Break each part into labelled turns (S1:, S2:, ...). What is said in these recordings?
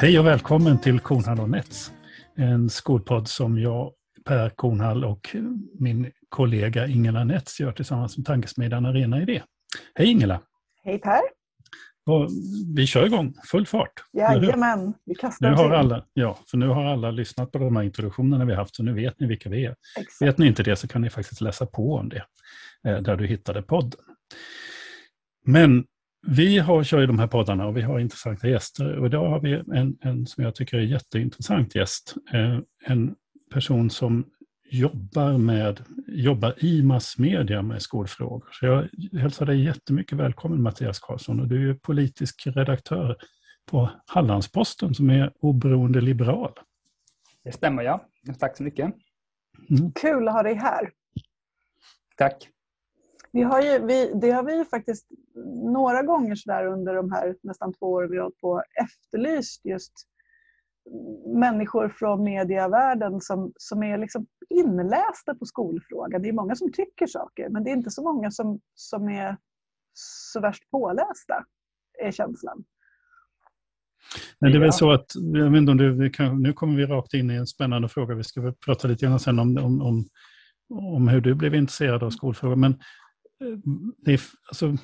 S1: Hej och välkommen till Kornhall och Nets. En skolpodd som jag, Per Kornhall och min kollega Ingela Nets gör tillsammans med tankesmedjan Arena Idé. Hej Ingela!
S2: Hej Per!
S1: Och vi kör igång, full fart.
S2: Jajamän, vi kastar
S1: nu har alla, Ja, för nu har alla lyssnat på de här introduktionerna vi haft, så nu vet ni vilka vi är.
S2: Exakt.
S1: Vet ni inte det så kan ni faktiskt läsa på om det, eh, där du hittade podden. Men vi har, kör ju de här poddarna och vi har intressanta gäster. Och idag har vi en, en som jag tycker är jätteintressant gäst. Eh, En person som jobbar, med, jobbar i massmedia med skolfrågor. Så jag hälsar dig jättemycket välkommen Mattias Karlsson. Och du är politisk redaktör på Hallandsposten som är oberoende liberal.
S3: Det stämmer ja. Tack så mycket.
S2: Kul att ha dig här.
S3: Tack.
S2: Vi har ju, vi, det har vi ju faktiskt några gånger så där under de här nästan två åren vi har hållit på efterlyst just människor från medievärlden som, som är liksom inlästa på skolfrågan. Det är många som tycker saker men det är inte så många som, som är så värst pålästa, är känslan.
S1: Men det är väl så att, jag vet inte om du, kan, nu kommer vi rakt in i en spännande fråga. Vi ska prata lite grann sen om, om, om, om hur du blev intresserad av skolfrågor. Men det är, alltså,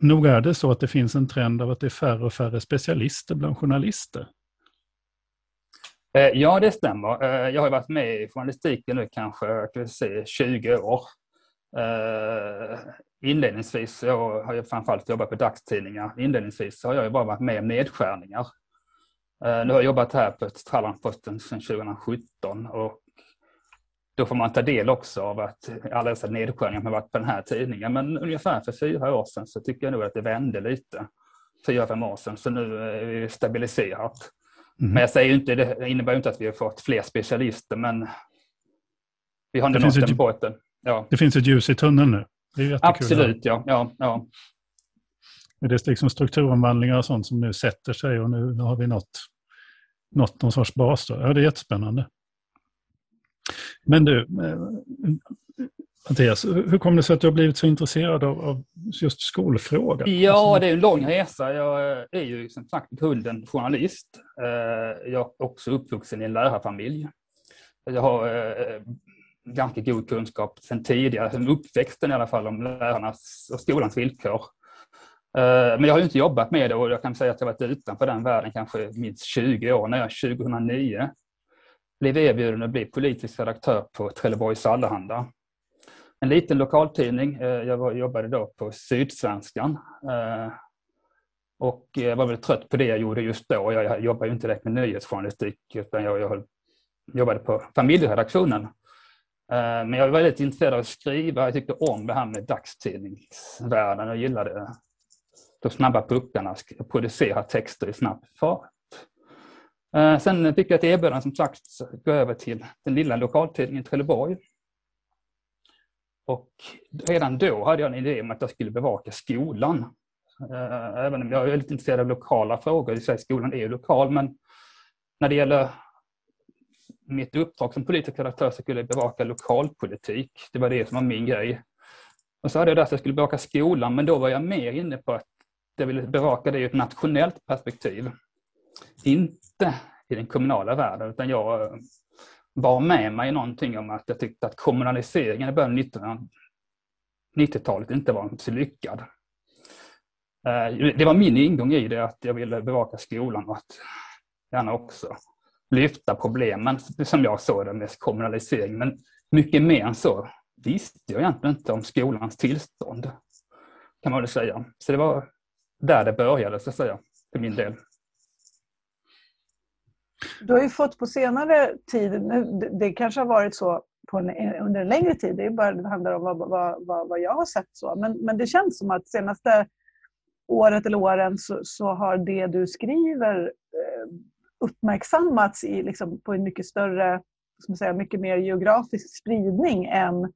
S1: nog är det så att det finns en trend av att det är färre och färre specialister bland journalister.
S3: Eh, ja, det stämmer. Eh, jag har varit med i journalistiken nu kanske kan se, 20 år. Eh, inledningsvis jag har jag framförallt jobbat på dagstidningar. Inledningsvis har jag ju bara varit med om nedskärningar. Nu har jag jobbat här på Hallandsposten sedan 2017 och då får man ta del också av att alla dessa nedskärningar har varit på den här tidningen. Men ungefär för fyra år sedan så tycker jag nog att det vände lite. Fyra, fem år sedan. Så nu är det stabiliserat.
S1: Mhm.
S3: Men jag säger inte, det innebär inte att vi har fått fler specialister, men vi har
S1: Det finns
S3: nått den båten. Ja,
S1: Det finns ett ljus i tunneln nu. Det är jättekul.
S3: absolut, ja. ja, ja.
S1: Det är liksom strukturomvandlingar och sånt som nu sätter sig och nu, nu har vi nått, nått någon sorts bas. Då. Ja, det är jättespännande. Men du, eh, Mattias, hur kom det sig att du har blivit så intresserad av, av just skolfrågan?
S3: Ja, det är en lång resa. Jag är ju som sagt grunden journalist. Eh, Jag är också uppvuxen i en lärarfamilj. Jag har eh, ganska god kunskap sedan tidigare, sedan uppväxten i alla fall, om lärarnas och skolans villkor. Men jag har ju inte jobbat med det och jag kan säga att jag varit utanför den världen kanske minst 20 år. När jag 2009 blev erbjuden att bli politisk redaktör på Trelleborgs Allehanda. En liten lokaltidning. Eh, jag jobbade då på Sydsvenskan. Eh, och jag var väl trött på det jag gjorde just då. Jag jobbade ju inte direkt med nyhetsjournalistik utan jag, jag jobbade på familjeredaktionen. Men jag var väldigt intresserad av att skriva. Jag tyckte om det här med dagstidningsvärlden. Jag gillade de snabba puckarna, Att producera texter i snabb fart. Eh, sen fick jag ett erbjudande som sagt att gå över till den lilla lokaltidningen i Trelleborg. Och redan då hade jag en idé om att jag skulle bevaka skolan. Eh, även om jag är väldigt intresserad av lokala frågor, i sig skolan är ju lokal, men när det gäller mitt uppdrag som politisk redaktör så skulle jag bevaka lokalpolitik. Det var det som var min grej. Och så hade jag där att jag skulle bevaka skolan, men då var jag mer inne på att jag ville bevaka det i ett nationellt perspektiv. Inte i den kommunala världen, utan jag eh, bar med mig någonting om att jag tyckte att kommunaliseringen i början av 90-talet inte var så lyckad. Eh, det var min ingång i det, att jag ville bevaka skolan och att gärna också lyfta problemen som jag såg det med kommunalisering. Men mycket mer än så visste jag egentligen inte om skolans tillstånd, kan man väl säga. Så det var där det började, så att säga, för min del.
S2: Du har ju fått på senare tid, det- kanske har varit så en, under en längre tid, det, är bara, det handlar om vad, vad, vad, vad jag har sett. så. Men, men det känns som att senaste året eller åren så, så har det du skriver eh, uppmärksammats i, liksom, på en mycket större, man säga, mycket mer geografisk spridning än,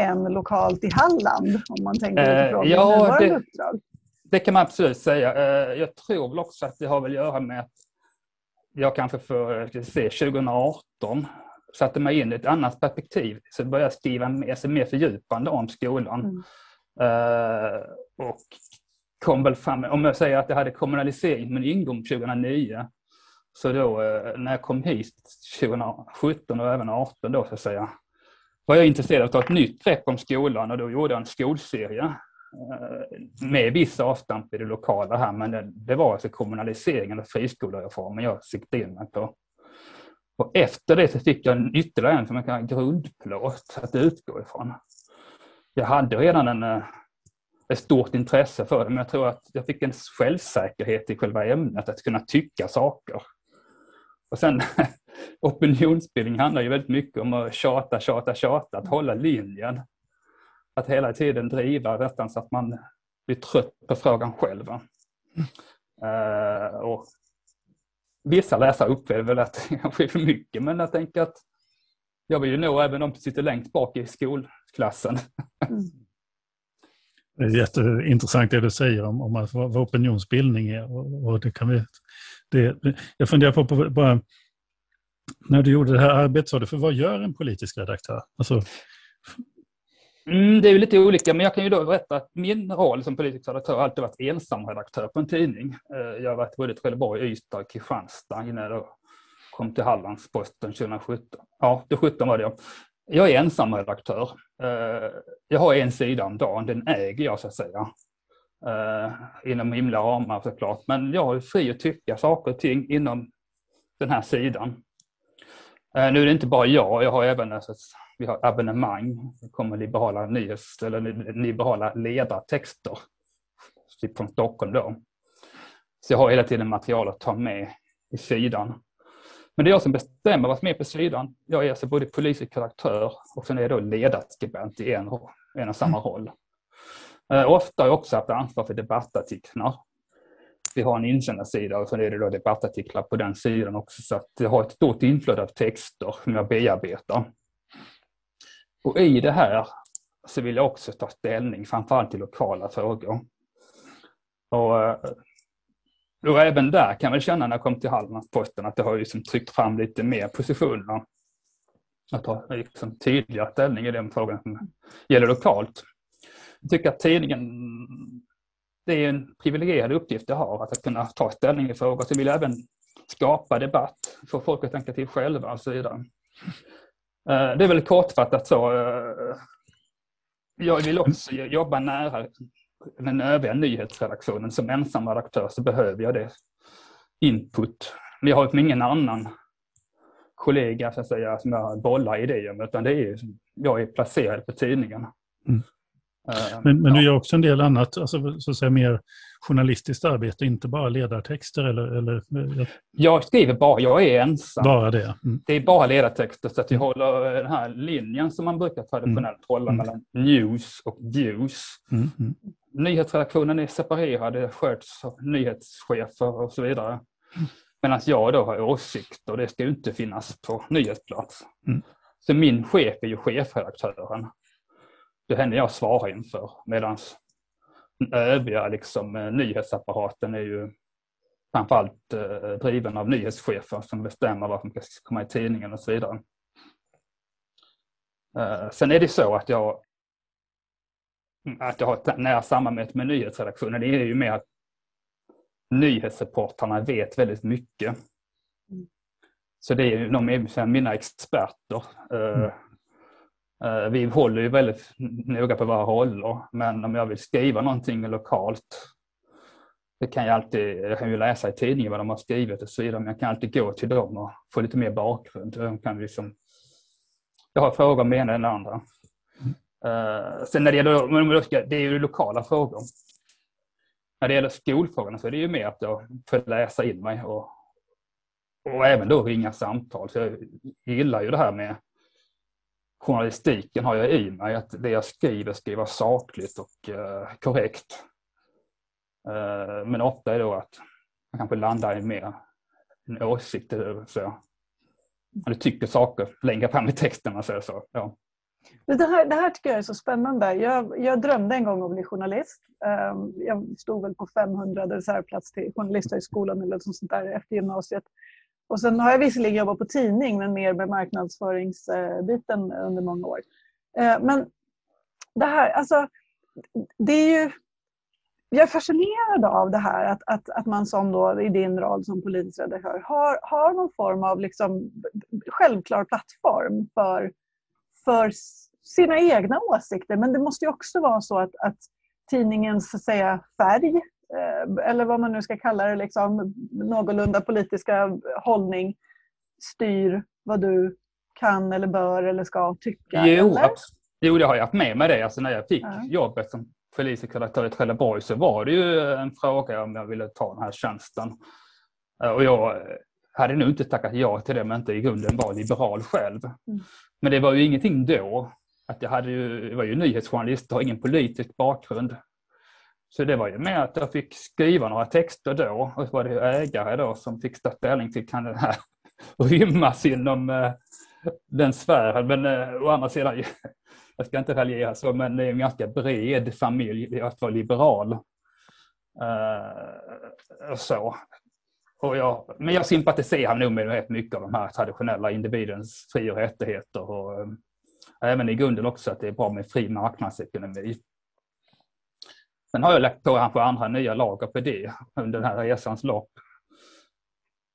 S2: än lokalt i Halland, om man tänker
S3: Eh,
S2: utifrån
S3: ja,
S2: ditt nuvarande
S3: det-
S2: uppdrag.
S3: Det kan man absolut säga. Eh, Jag tror väl också att det har väl att göra med att jag kanske för se, 2018 satte mig in i ett annat perspektiv. Så började jag skriva mer, mer fördjupande om skolan.
S2: Mm.
S3: Eh, och kom väl fram, om jag säger att jag hade kommunalisering som en ingång 2009, så då eh, när jag kom hit 2017 och även 2018 då så att säga, var jag intresserad av att ta ett nytt grepp om skolan och då gjorde jag en skolserie Eh, med viss avstamp i det lokala här, men det, det var alltså kommunaliseringen och friskolereformen jag siktade in mig på. Och efter det så fick jag ytterligare en som en grundplåt att utgå ifrån. Jag hade redan en, eh, ett stort intresse för det, men jag tror att jag fick en självsäkerhet i själva ämnet, att kunna tycka saker. Och sen opinionsbildning handlar ju väldigt mycket om att tjata, tjata, tjata, att hålla linjen. Att hela tiden driva nästan så att man blir trött på frågan själv. Uh, och vissa läsare upplever väl att det kanske är för mycket, men jag tänker att jag vill ju nå även de som sitter längst bak i skolklassen. Mm.
S1: Det är jätteintressant det du säger om, om vad opinionsbildning är. Och, och det kan vi, det, jag funderar på, på bara, när du gjorde det här arbetet, sa du, för vad gör en politisk redaktör? Alltså...
S3: Mm, det är ju lite olika, men jag kan ju då berätta att min roll som politisk redaktör har alltid varit ensamredaktör på en tidning. Eh, jag har varit både i Trelleborg, Ystad och Kristianstad innan jag kom till Hallandsposten 2017. Ja, det 17 var det. Jag, jag är ensamredaktör. Eh, jag har en sida om dagen, den äger jag så att säga. Eh, inom rimliga ramar såklart. Men jag är fri att tycka saker och ting inom den här sidan. Nu är det inte bara jag, jag har även vi har abonnemang. Det kommer liberala nyhets eller liberala ledartexter. Typ från Stockholm då. Så jag har hela tiden material att ta med i sidan. Men det är jag som bestämmer vad som är på sidan. Jag är alltså både politisk redaktör och sen är jag då ledarskribent i en, en och samma mm. roll. Eh, ofta har jag också haft ansvar för debattartiklar. Vi har en insändarsida och så är det då debattartiklar på den sidan också. Så att jag har ett stort inflöde av texter som jag bearbetar. Och i det här så vill jag också ta ställning, framförallt till lokala frågor. Och, eh, och även där kan jag känna när jag kom till Hallandsposten att det har liksom tryckt fram lite mer positioner. Att ta liksom tydligare ställning i den frågan som gäller lokalt. Jag tycker att tidningen, det är en privilegierad uppgift jag har, att kunna ta ställning i frågor. Så vill jag även skapa debatt, få folk att tänka till själva och så vidare. Eh, det är väl kortfattat så. Eh, jag vill också jobba nära den övriga nyhetsredaktionen. Som ensam redaktör så behöver jag det input. Men jag har ingen annan kollega så att säga, som jag bollar idéer med, utan det är, jag är placerad på tidningen. Mm.
S1: Eh, men, men ja. du gör också en del annat, alltså, så att säga, mer journalistiskt arbete, inte bara ledartexter? Eller, eller,
S3: jag skriver bara, jag är ensam.
S1: Bara det? Mm.
S3: Det är bara ledartexter, så att jag mm. håller den här linjen som man brukar traditionellt mm. hålla mm. mellan news och views. Mm. mm. Nyhetsredaktionen är separerad, det sköts av nyhetschefer och så vidare. Mm. Medan jag då har åsikter, det ska ju inte finnas på nyhetsplats. Så min chef är ju chefredaktören det henne jag svarar inför. Medan övriga liksom, eh, nyhetsapparaten är ju framförallt eh, driven av nyhetschefer som bestämmer vad som ska komma i tidningen och så vidare. Eh, sen är det så att jag att jag har ett nära samarbete med nyhetsredaktionen. Det är ju mer att nyhetsreportrarna vet väldigt mycket. Mm. Så det är de är mina experter. Mm. Eh, Eh, vi håller ju väldigt noga på våra roller, men om jag vill skriva någonting lokalt, det kan jag alltid, jag kan ju läsa i tidningen vad de har skrivit och så vidare, men jag kan alltid gå till dem och få lite mer bakgrund. Jag, kan liksom, jag har frågor om ena eller andra. Mm. sen när det gäller, det är ju lokala frågor. När det gäller skolfrågorna så är det ju mer att jag får läsa in mig och, och även då ringa samtal. Så jag gillar ju det här med journalistiken har jag i mig att det jag skriver ska vara sakligt och uh, korrekt. Uh, men ofta är det då att man kanske landar i mer en åsikt. Eh, så. Man tycker saker längre fram i texten. Man säger så. Ja.
S2: Det här, det här tycker jag är så spännande. Jag, jag drömde en gång om att bli journalist. Um, jag stod väl på 500 reservplats till Journalisthögskolan eller sånt där efter gymnasiet. Och sen har jag visserligen jobbat på tidning, men mer med marknadsföringsbiten eh, under många år. Eh, men det här, alltså, det är ju... jag är fascinerad av det här att, att, att man som då i din roll som politisk redaktör har, har någon form av liksom självklar plattform för, för sina egna åsikter. Men det måste ju också vara så att, att tidningens så att säga, färg, eller vad man nu ska kalla det, liksom, någorlunda politiska hållning styr vad du kan eller bör eller ska tycka?
S3: Jo,
S2: eller?
S3: jo det har jag haft med mig det. Alltså när jag fick
S2: Ja.
S3: jobbet som politisk redaktör i Trelleborg så var det ju en fråga om jag ville ta den här tjänsten. Eh, Och jag hade nog inte tackat ja till det men inte i grunden var liberal själv.
S2: Mm.
S3: Men det var ju ingenting då. Att jag, hade ju, jag var ju nyhetsjournalist och har ingen politisk bakgrund. Så det var ju med att jag fick skriva några texter då och så var det ägare då som fick ta ställning till kan det här rymmas inom eh, den sfären. Men eh, å andra sidan, jag ska inte raljera så, men det är en ganska bred familj att vara liberal. Eh, så. Och jag, men jag sympatiserar nog med rätt mycket av de här traditionella individens fri och rättigheter. Och, eh, även i grunden också att det är bra med fri marknadsekonomi. Sen har jag lagt på kanske andra nya lager på det under den här resans lopp.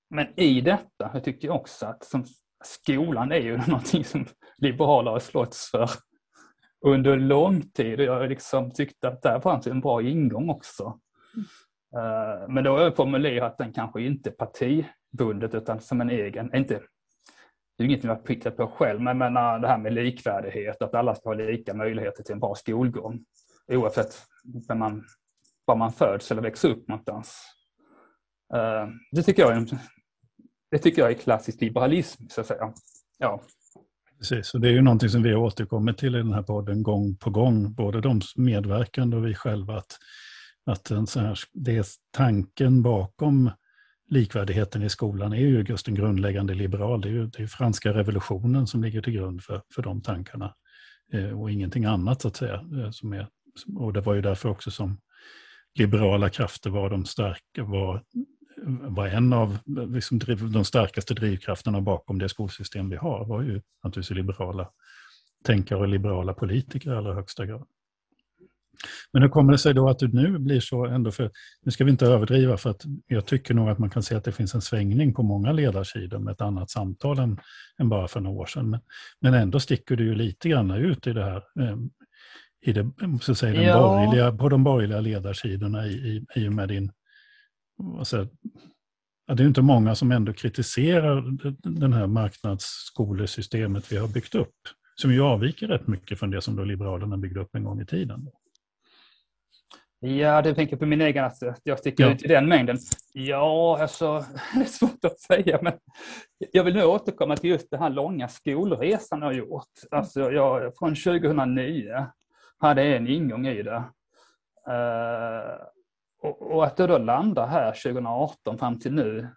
S3: Men i detta jag tycker jag också att som skolan är ju någonting som liberaler har slått för under lång tid. Och jag liksom tyckte att där fanns en bra ingång också. Eh, men då har jag formulerat den kanske inte partibundet utan som en egen, inte det är inget jag prickat på själv, men jag menar det här med likvärdighet, att alla ska ha lika möjligheter till en bra skolgång. Oavsett var man, var man föds eller växer upp någonstans. Eh, det tycker jag är, det tycker jag är klassisk liberalism, så att säga. Ja.
S1: Precis, och det är ju någonting som vi har återkommit till i den här podden gång på gång, både de medverkande och vi själva, att, att en sån här, det är tanken bakom likvärdigheten i skolan är ju just en grundläggande liberal. Det är ju det är franska revolutionen som ligger till grund för, för de tankarna eh, och ingenting annat så att säga. Eh, som är, och det var ju därför också som liberala krafter var de starka, var, var en av liksom, driv, de starkaste drivkrafterna bakom det skolsystem vi har, var ju naturligtvis liberala tänkare och liberala politiker i allra högsta grad. Men hur kommer det sig då att du nu blir så ändå, för nu ska vi inte överdriva för att jag tycker nog att man kan se att det finns en svängning på många ledarsidor med ett annat samtal än, än bara för några år sedan. Men, men ändå sticker du ju lite grann ut i det här, eh, i det, så att säga, den
S3: Ja.
S1: borgerliga, på de borgerliga ledarsidorna i, i, i och med din, ja, det är inte många som ändå kritiserar d- den här marknadsskolesystemet vi har byggt upp, som ju avviker rätt mycket från det som då Liberalerna byggde upp en gång i tiden.
S3: Ja, du tänker på min egen, att jag sticker
S1: Ja.
S3: ut i den mängden. Ja, alltså, det är svårt att säga, men jag vill nu återkomma till just den här långa skolresan jag har gjort. Alltså, jag, från 2009 hade en ingång i det. Eh, och, att det då landar här 2018 fram till nu,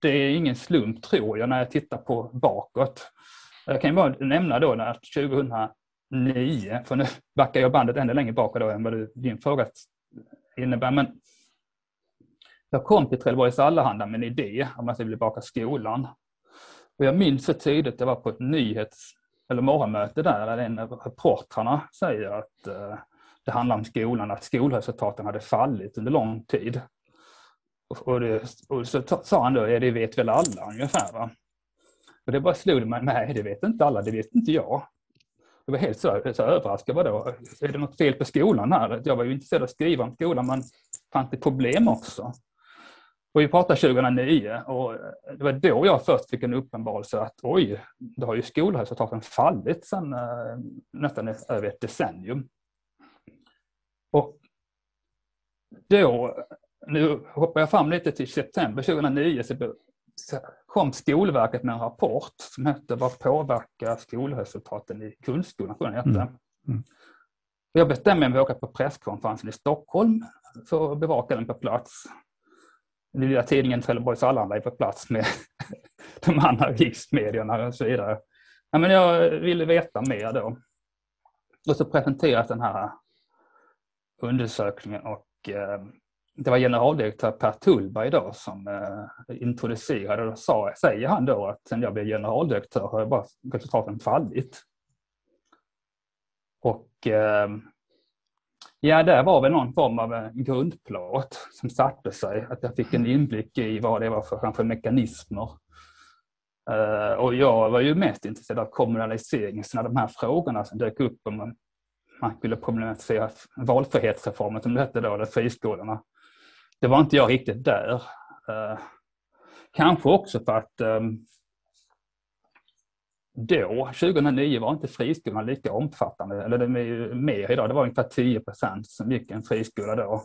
S3: det är ingen slump tror jag när jag tittar på bakåt. Jag kan ju bara nämna då att 2009, för nu backar jag bandet ännu längre bakåt då än vad din fråga innebär. Men jag kom till Trelleborgs Allehanda med en idé om att jag ville baka skolan. Och jag minns så tydligt, jag var på ett nyhets eller morgonmöte där, där en av reportrarna säger att eh, det handlar om skolan, att skolresultaten hade fallit under lång tid. Och, och, det, och så sa han då, ja det vet väl alla ungefär. Va? Och det bara slog mig, nej det vet inte alla, det vet inte jag. Jag var helt så, så överraskad, vadå? Är det något fel på skolan här? Jag var ju intresserad av att skriva om skolan, men fanns det problem också? Och vi pratade 2009 och det var då jag först fick en uppenbarelse att oj, då har ju skolresultaten fallit sedan eh, nästan över ett decennium. Och då, nu hoppar jag fram lite till september 2009, så kom Skolverket med en rapport som hette Vad påverkar skolresultaten i grundskolan? jag.
S1: Mm. Mm.
S3: Jag bestämde mig för att åka på presskonferensen i Stockholm för att bevaka den på plats. Lilla tidningen Trelleborgs Allehanda är på plats med de andra riksmedierna och så vidare. Ja, men jag ville veta mer då. Och så presenteras den här undersökningen och eh, det var generaldirektör Per Tullberg då som eh, introducerade och sa, säger han då att sen jag blev generaldirektör har jag bara resultaten fallit. Och eh, Ja, det var väl någon form av grundplåt som satte sig. Att jag fick en inblick i vad det var för kanske mekanismer. Uh, och jag var ju mest intresserad av kommunalisering, så när de här frågorna som dök upp om man, man skulle problematisera valfrihetsreformen som det hette då, eller friskolorna. Det var inte jag riktigt där. Uh, kanske också för att um, då, 2009, var inte friskolorna lika omfattande, eller de är ju mer idag, det var ungefär 10 procent som gick i en friskola då.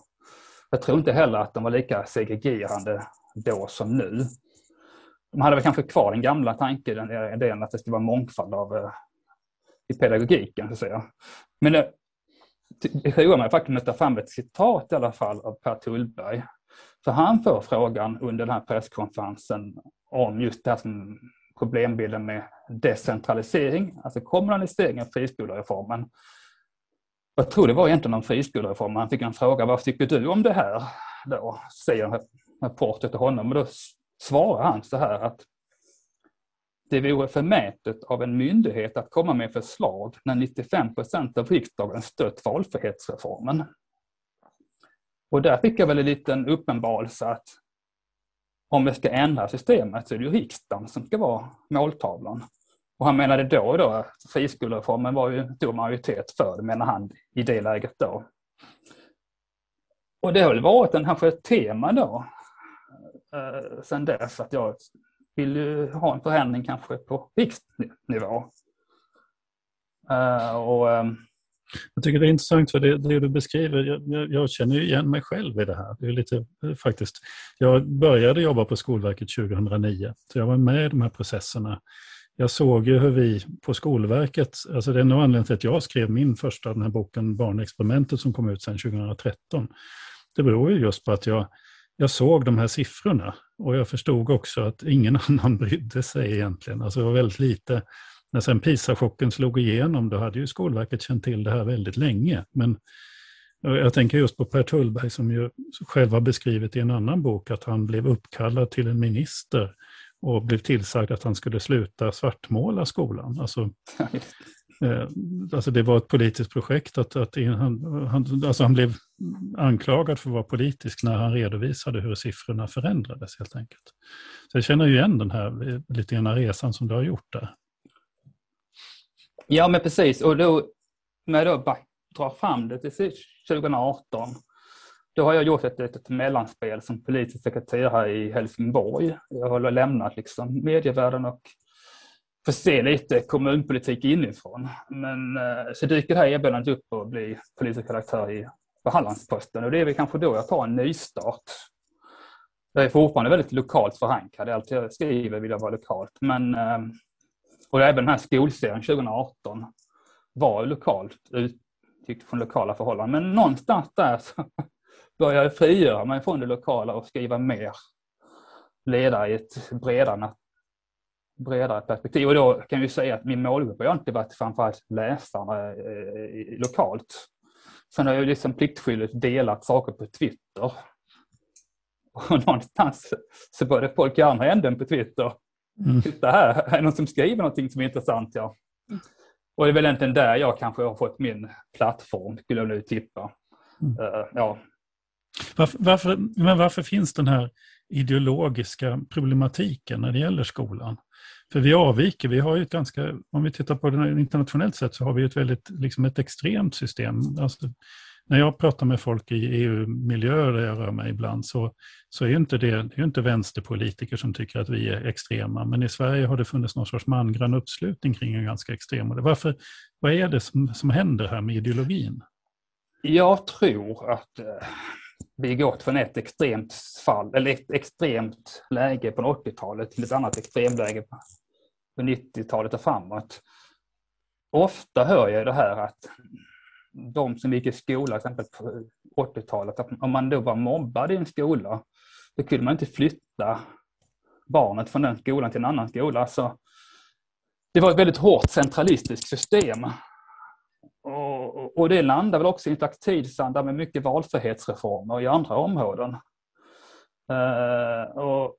S3: Jag tror inte heller att de var lika segregerande då som nu. De hade väl kanske kvar den gamla tanken, den idén att det skulle vara mångfald av, eh, i pedagogiken, så att säga. Men eh, det, det roar mig faktiskt att ta fram ett citat i alla fall av Per Tullberg. För han får frågan under den här presskonferensen om just det här som problembilden med decentralisering, alltså kommunalisering av friskolereformen. Jag tror det var egentligen om friskolereformen. Han fick en fråga, vad tycker du om det här? Då säger rapporten till honom och då svarar han så här att det vore förmätet av en myndighet att komma med förslag när 95 procent av riksdagen stött valfrihetsreformen. Och där fick jag väl en liten uppenbarelse att om vi ska ändra systemet så är det ju riksdagen som ska vara måltavlan. Och han menade då då att friskolereformen var ju stor majoritet för det, menar han i det läget då. Och det har väl varit en, kanske ett tema då eh, sen dess att jag vill ju ha en förändring kanske på riksnivå. Eh, och, eh,
S1: jag tycker det är intressant för det, det du beskriver, jag, jag, känner igen mig själv i det här. Det är lite, eh, faktiskt, jag började jobba på Skolverket 2009, så jag var med i de här processerna. Jag såg ju hur vi på Skolverket, alltså det är nog anledningen till att jag skrev min första, den här boken Barnexperimentet som kom ut sedan 2013. Det beror ju just på att jag, jag såg de här siffrorna och jag förstod också att ingen annan brydde sig egentligen. Alltså det var väldigt lite när sen PISA-chocken slog igenom, då hade ju Skolverket känt till det här väldigt länge. Men jag tänker just på Per Tullberg som ju själv har beskrivit i en annan bok att han blev uppkallad till en minister och blev tillsagd att han skulle sluta svartmåla skolan. Alltså, eh, alltså det var ett politiskt projekt. Att, att han, han, alltså han blev anklagad för att vara politisk när han redovisade hur siffrorna förändrades helt enkelt. Så jag känner ju igen den här lite grann resan som du har gjort där.
S3: Ja, men precis. Och då, när jag då drar fram det till 2018, då har jag gjort ett litet mellanspel som politisk sekreterare i Helsingborg. Jag har lämnat liksom medievärlden och får se lite kommunpolitik inifrån. Men eh, så dyker det här erbjudandet upp och blir politisk redaktör i Hallandsposten och det är väl kanske då jag tar en nystart. Jag är fortfarande väldigt lokalt förankrad. Allt jag skriver vill jag vara lokalt. Men eh, och även den här skolserien 2018 var lokalt utgick från lokala förhållanden. Men någonstans där så började jag frigöra mig från det lokala och skriva mer ledare i ett bredare, bredare perspektiv. Och då kan vi säga att min målgrupp har inte varit framförallt läsarna eh, lokalt. Sen har jag liksom pliktskyldigt delat saker på Twitter. Och någonstans så började folk i andra änden på Twitter Mm. Titta här, är det någon som skriver någonting som är intressant? Ja. Och det är väl egentligen där jag kanske har fått min plattform, skulle jag nu tippa. Mm. Uh, ja.
S1: Varför, varför, men varför finns den här ideologiska problematiken när det gäller skolan? För vi avviker, vi har ju ett ganska, om vi tittar på det internationellt sett så har vi ett väldigt, liksom ett extremt system. Alltså, när jag pratar med folk i EU-miljöer där jag rör mig ibland så, så är inte det, det är inte vänsterpolitiker som tycker att vi är extrema. Men i Sverige har det funnits någon sorts mangrann uppslutning kring en ganska extrem. Varför, vad är det som, som händer här med ideologin?
S3: Jag tror att eh, vi gått från ett extremt fall, eller ett extremt läge på 80-talet till ett annat extremläge på 90-talet och framåt. Ofta hör jag det här att de som gick i skola, till exempel på 80-talet, att om man då var mobbad i en skola, då kunde man inte flytta barnet från den skolan till en annan skola. Så det var ett väldigt hårt centralistiskt system. Och, och det landar väl också i en slags tidsanda med mycket valfrihetsreformer i andra områden. Uh, och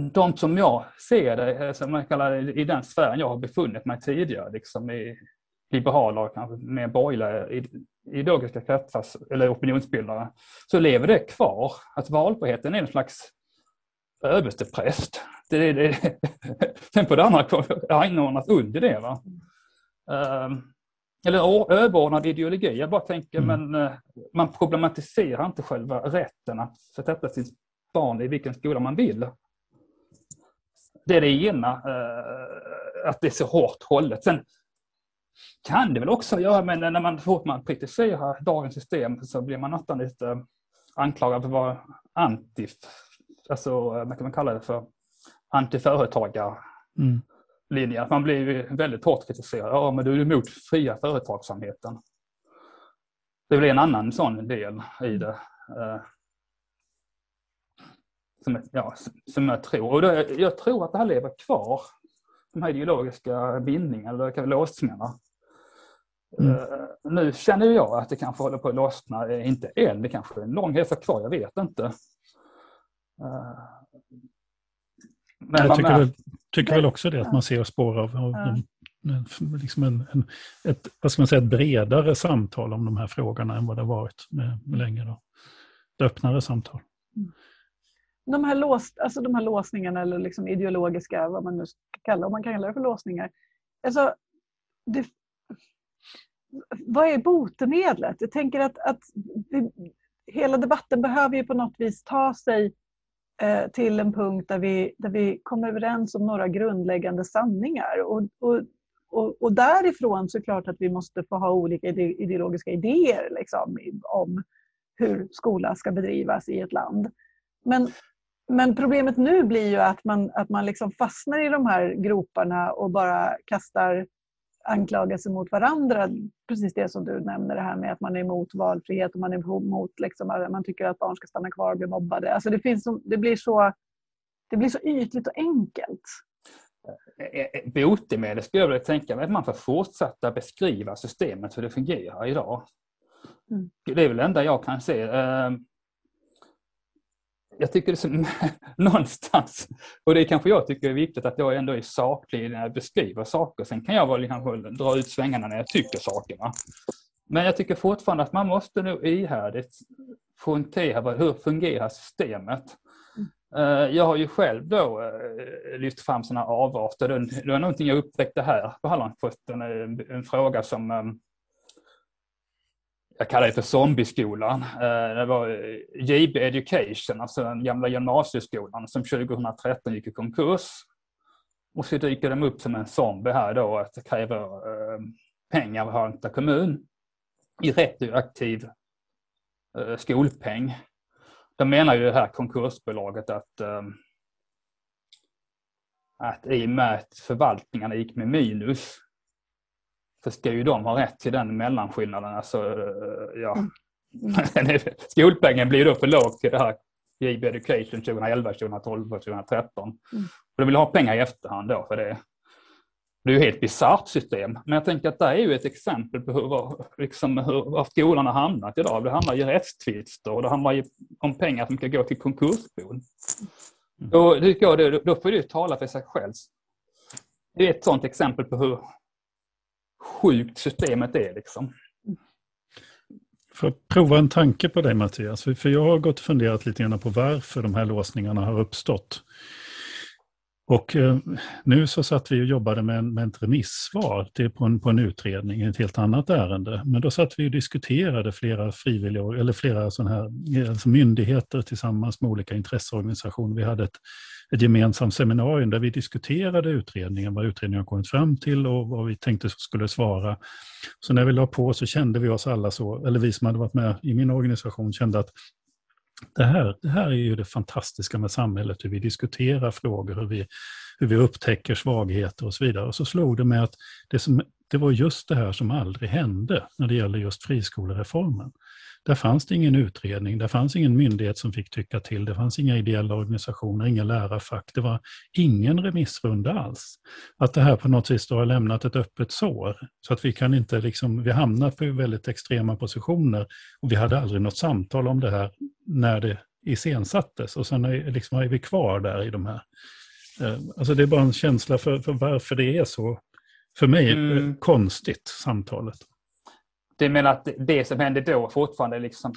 S3: de som jag ser det, som jag kallar det, i den sfären jag har befunnit mig tidigare, liksom i liberaler, kanske mer borgerliga ideologiska kretsar eller opinionsbildare, så lever det kvar. Att valfriheten är en slags överstepräst. Det, det, det, sen på det andra anordnat under det. Va? Um, eller överordnad ideologi. Jag bara tänker, mm. men uh, man problematiserar inte själva rätten att sätta sitt barn i vilken skola man vill. Det är det ena, uh, att det är så hårt hållet. Sen kan det väl också göra, men när man, fort man kritiserar dagens system så blir man nästan lite eh, anklagad för att vara anti, alltså eh, vad kan man kalla det för, antiföretagarlinje. Mm. Man blir väldigt hårt kritiserad. Ja, men du är emot fria företagsamheten. Det blir en annan sån del i det. Eh, som, ja, som jag tror. Och det, jag tror att det här lever kvar. De här ideologiska bindningarna, eller låsningarna. Mm. Uh, nu känner jag att det kanske håller på att lossna, inte än, det kanske är en lång resa kvar, jag vet inte. Uh,
S1: men jag tycker, väl, tycker väl också det, att man ser spår av, av ja. en, liksom en, en, ett, vad ska man säga, ett bredare samtal om de här frågorna än vad det har varit med, med länge. Då. Ett öppnare samtal. Mm.
S2: De här, lås, alltså de här låsningarna, eller liksom ideologiska, vad man nu ska kalla om man kan kalla det för låsningar. Alltså, det, vad är botemedlet? Jag tänker att, att vi, hela debatten behöver ju på något vis ta sig eh, till en punkt där vi, där vi kommer överens om några grundläggande sanningar. Och, och, och, och därifrån så är det klart att vi måste få ha olika ideologiska idéer liksom, om hur skola ska bedrivas i ett land. Men, men problemet nu blir ju att man, att man liksom fastnar i de här groparna och bara kastar anklagelser mot varandra. Precis det som du nämner, det här med att man är emot valfrihet och man är emot liksom, man tycker att barn ska stanna kvar och bli mobbade. Alltså det, finns, det, blir så, det blir så ytligt och enkelt.
S3: Eh, eh, botemedel skulle jag vilja tänka mig att man får fortsätta beskriva systemet hur det fungerar idag. Mm. Det är väl det enda jag kan se. Jag tycker det är någonstans, och det är kanske jag tycker är viktigt att jag ändå är saklig när jag beskriver saker. Sen kan jag väl liksom kanske dra ut svängarna när jag tycker sakerna. Men jag tycker fortfarande att man måste nog ihärdigt poängtera hur fungerar systemet. Eh, jag har ju själv då eh, lyft fram sådana avarter. Det var någonting jag upptäckte här på Hallandsposten, eh, en fråga som ehm, jag kallar det för zombieskolan. Eh, det var eh, JB Education, alltså den gamla gymnasieskolan som 2013 gick i konkurs. Och så dyker de upp som en zombie här då att det kräver eh, pengar av Halmstad kommun i retroaktiv skolpeng. De menar ju det här konkursbolaget att, att i och med att förvaltningarna gick med minus så ska ju de ha rätt till den mellanskillnaden. Alltså, eh, ja. Mm. Skolpengen blir då för låg till det här JB Education 2011, 2012 och 2013. Mm. Och de vill ha pengar i efterhand då för det. Det är ju ett helt bisarrt system, men jag tänker att det är ju ett exempel på hur, liksom, hur var skolan har hamnat idag. Det handlar ju om rättstvister och det handlar ju om pengar som ska gå till konkursbon. Mm. Då, då, då får det ju tala för sig själv. Det är ett sådant exempel på hur sjukt systemet är. Liksom.
S1: För att prova en tanke på dig Mattias, för jag har gått och funderat lite grann på varför de här låsningarna har uppstått. Och eh, nu så satt vi och jobbade med, en, med ett remissvar till, på, en, på en utredning, ett helt annat ärende. Men då satt vi och diskuterade flera frivilliga, eller flera sådana här eh, alltså myndigheter tillsammans med olika intresseorganisationer. Vi hade ett ett gemensamt seminarium där vi diskuterade utredningen, vad utredningen har kommit fram till och vad vi tänkte skulle svara. Så när vi la på så kände vi oss alla så, eller vi som hade varit med i min organisation kände att det här, det här är ju det fantastiska med samhället, hur vi diskuterar frågor, hur vi, hur vi upptäcker svagheter och så vidare. Och så slog det mig att det, som, det var just det här som aldrig hände när det gäller just friskolereformen. Där fanns det ingen utredning, där fanns ingen myndighet som fick tycka till, det fanns inga ideella organisationer, inga lärarfack, det var ingen remissrunda alls. Att det här på något vis har lämnat ett öppet sår, så att vi kan inte liksom, vi hamnar på väldigt extrema positioner och vi hade aldrig något samtal om det här när det iscensattes och sen är, liksom, är vi kvar där i de här. Eh, alltså det är bara en känsla för, för varför det är så För mig mm. konstigt, samtalet.
S3: Du menar att det som hände då fortfarande liksom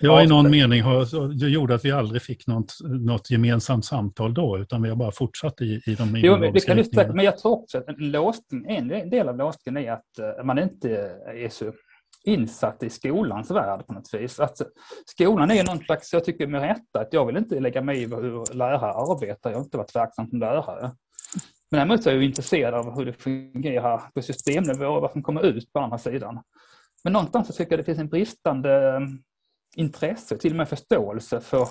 S1: Ja, i någon mening har, det gjorde att vi aldrig fick något, något gemensamt samtal då, utan vi har bara fortsatt i, i de
S3: jo, men, det kan just, men jag tror också att en, låsning, en del av låsningen är att eh, man inte är så insatt i skolans värld på något vis. Att skolan är någon slags, jag tycker med rätta, att jag vill inte lägga mig i hur lärare arbetar. Jag har inte varit verksam som lärare. Men däremot är jag intresserad av hur det fungerar på systemnivå och vad som kommer ut på andra sidan. Men någonstans så tycker jag det finns en bristande mm, intresse, till och med förståelse för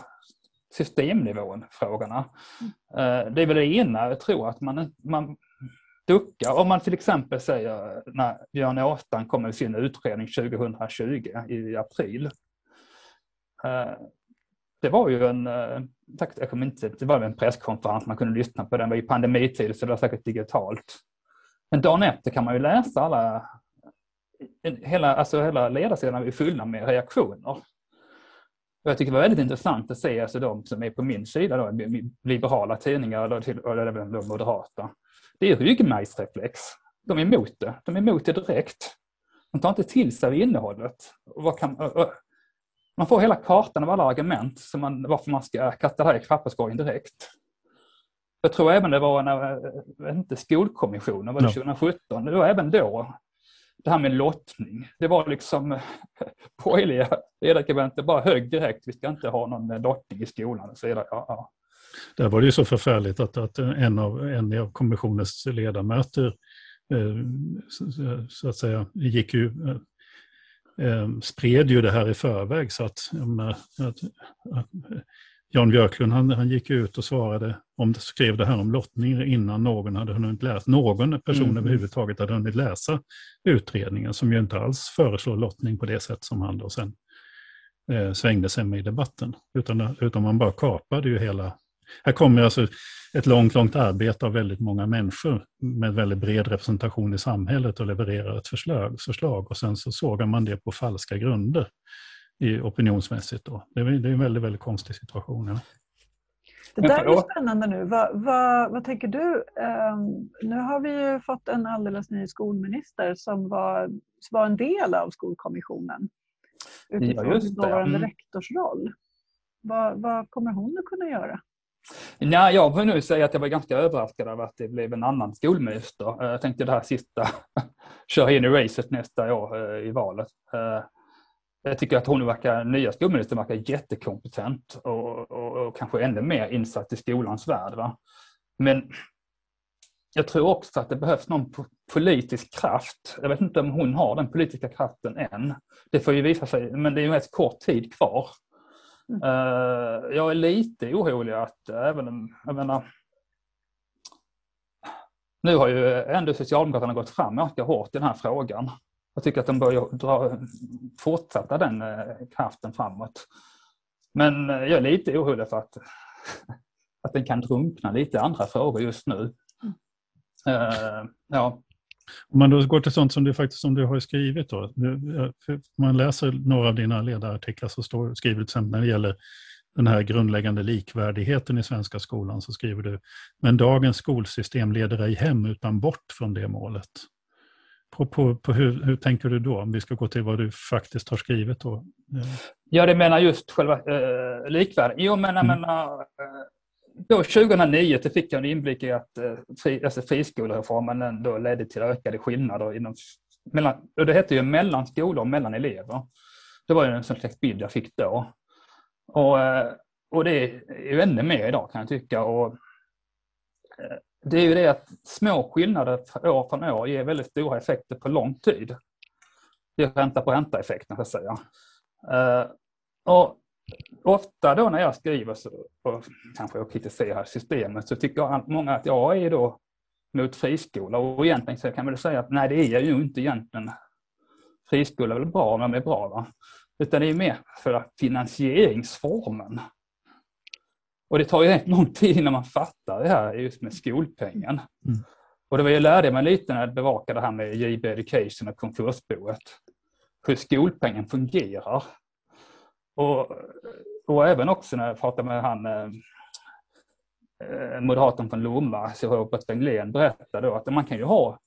S3: systemnivån frågorna. Mm. Eh, det är väl det ena, jag tror att man, man duckar. Om man till exempel säger när Björn Åstrand kom med sin utredning 2020 i april. Eh, det var ju en, eh, jag kommer inte, det var en presskonferens, man kunde lyssna på den, det var i pandemitid så det var säkert digitalt. Men dagen efter kan man ju läsa alla, hela, alltså hela ledarsidan är fulla med reaktioner. Och jag tycker det var väldigt intressant att se alltså de som är på min sida, då, liberala tidningar eller, till, eller även de moderata. Det är ryggmärgsreflex. De är emot det. De är emot det direkt. De tar inte till sig innehållet. Och kan, man får hela kartan av alla argument som man, varför man ska kasta det här i papperskorgen direkt. Jag tror även det var när, inte skolkommissionen, var det 2017, det var även då det här med lottning. Det var liksom borgerliga ledarskribenter bara högg direkt, vi ska inte ha någon lottning i skolan och så vidare. Ja, ja.
S1: Där var det ju så förfärligt att, att en, av, en av kommissionens ledamöter eh, så, så, att säga gick ju eh, eh, spred ju det här i förväg så att, att, att Jan Björklund han, han gick ut och svarade, om skrev det här om lottning innan någon hade hunnit läsa, någon person mm. överhuvudtaget hade hunnit läsa utredningen som ju inte alls föreslår lottning på det sätt som han då sen eh, svängde sig med i debatten. Utan, utan man bara kapade ju hela... Här kommer alltså ett långt, långt arbete av väldigt många människor med väldigt bred representation i samhället och levererar ett förslag, förslag och sen så sågar man det på falska grunder i opinionsmässigt. Då. Det, är, det är en väldigt, väldigt konstig situation. Ja.
S2: Det där är spännande nu. Vad, vad, vad tänker du? Um, nu har vi ju fått en alldeles ny skolminister som var, som var en del av skolkommissionen utifrån ja, dåvarande mm. rektors roll. Vad, vad kommer hon att kunna göra?
S3: Nej, jag får nu säga att jag var ganska överraskad av att det blev en annan skolminister. Jag tänkte det här sista, köra in i racet nästa år eh, i valet. Eh, jag tycker att hon verkar, nya skolministern verkar jättekompetent och, och, och, kanske ännu mer insatt i skolans värld. Va? Men jag tror också att det behövs någon politisk kraft. Jag vet inte om hon har den politiska kraften än. Det får ju visa sig, men det är ju rätt kort tid kvar. Mm. Uh, jag är lite orolig att även jag menar, nu har ju ändå Socialdemokraterna gått fram ganska hårt i den här frågan. Jag tycker att de bör dra, fortsätta den eh, kraften framåt. Men eh, jag är lite orolig för att, att den kan drunkna lite i andra frågor just nu. Uh, ja.
S1: Om man då går till sånt som du faktiskt som du har skrivit då. Om man läser några av dina ledarartiklar så står, till exempel när det gäller den här grundläggande likvärdigheten i svenska skolan så skriver du Men dagens skolsystem leder ej hem utan bort från det målet. På, på, på hur, hur, tänker du då, om vi ska gå till vad du faktiskt har skrivit? Då?
S3: Ja, det menar just själva eh, likvärdighet. Jo, men jag mm. menar, eh, då 2009 så fick jag en inblick i att eh, fri, alltså friskolereformen ändå ledde till ökade skillnader inom, mellan, och det hette ju mellan skolor och mellan elever. Det var ju en slags bild jag fick då. Och, eh, och det är ju ännu mer idag kan jag tycka. Och, eh, det är ju det att små skillnader år från år ger väldigt stora effekter på lång tid. Det är ränta på ränta-effekten så att säga. Eh, och ofta då när jag skriver så, och kanske jag kritiserar systemet så tycker många att jag är då mot friskola och egentligen så kan man säga att nej det är jag ju inte egentligen. Friskola är väl bra om de är bra va. Utan det är mer för finansieringsformen. Och det tar ju rätt lång tid innan man fattar det här just med skolpengen. Mm. Och det var jag lärde mig lite när jag bevakade det här med JB Education och konkursboet. Hur skolpengen fungerar. Och, och även också när jag pratade med han eh, eh moderatorn från Lomma, Robert Wenglén, berättade då att man kan ju ha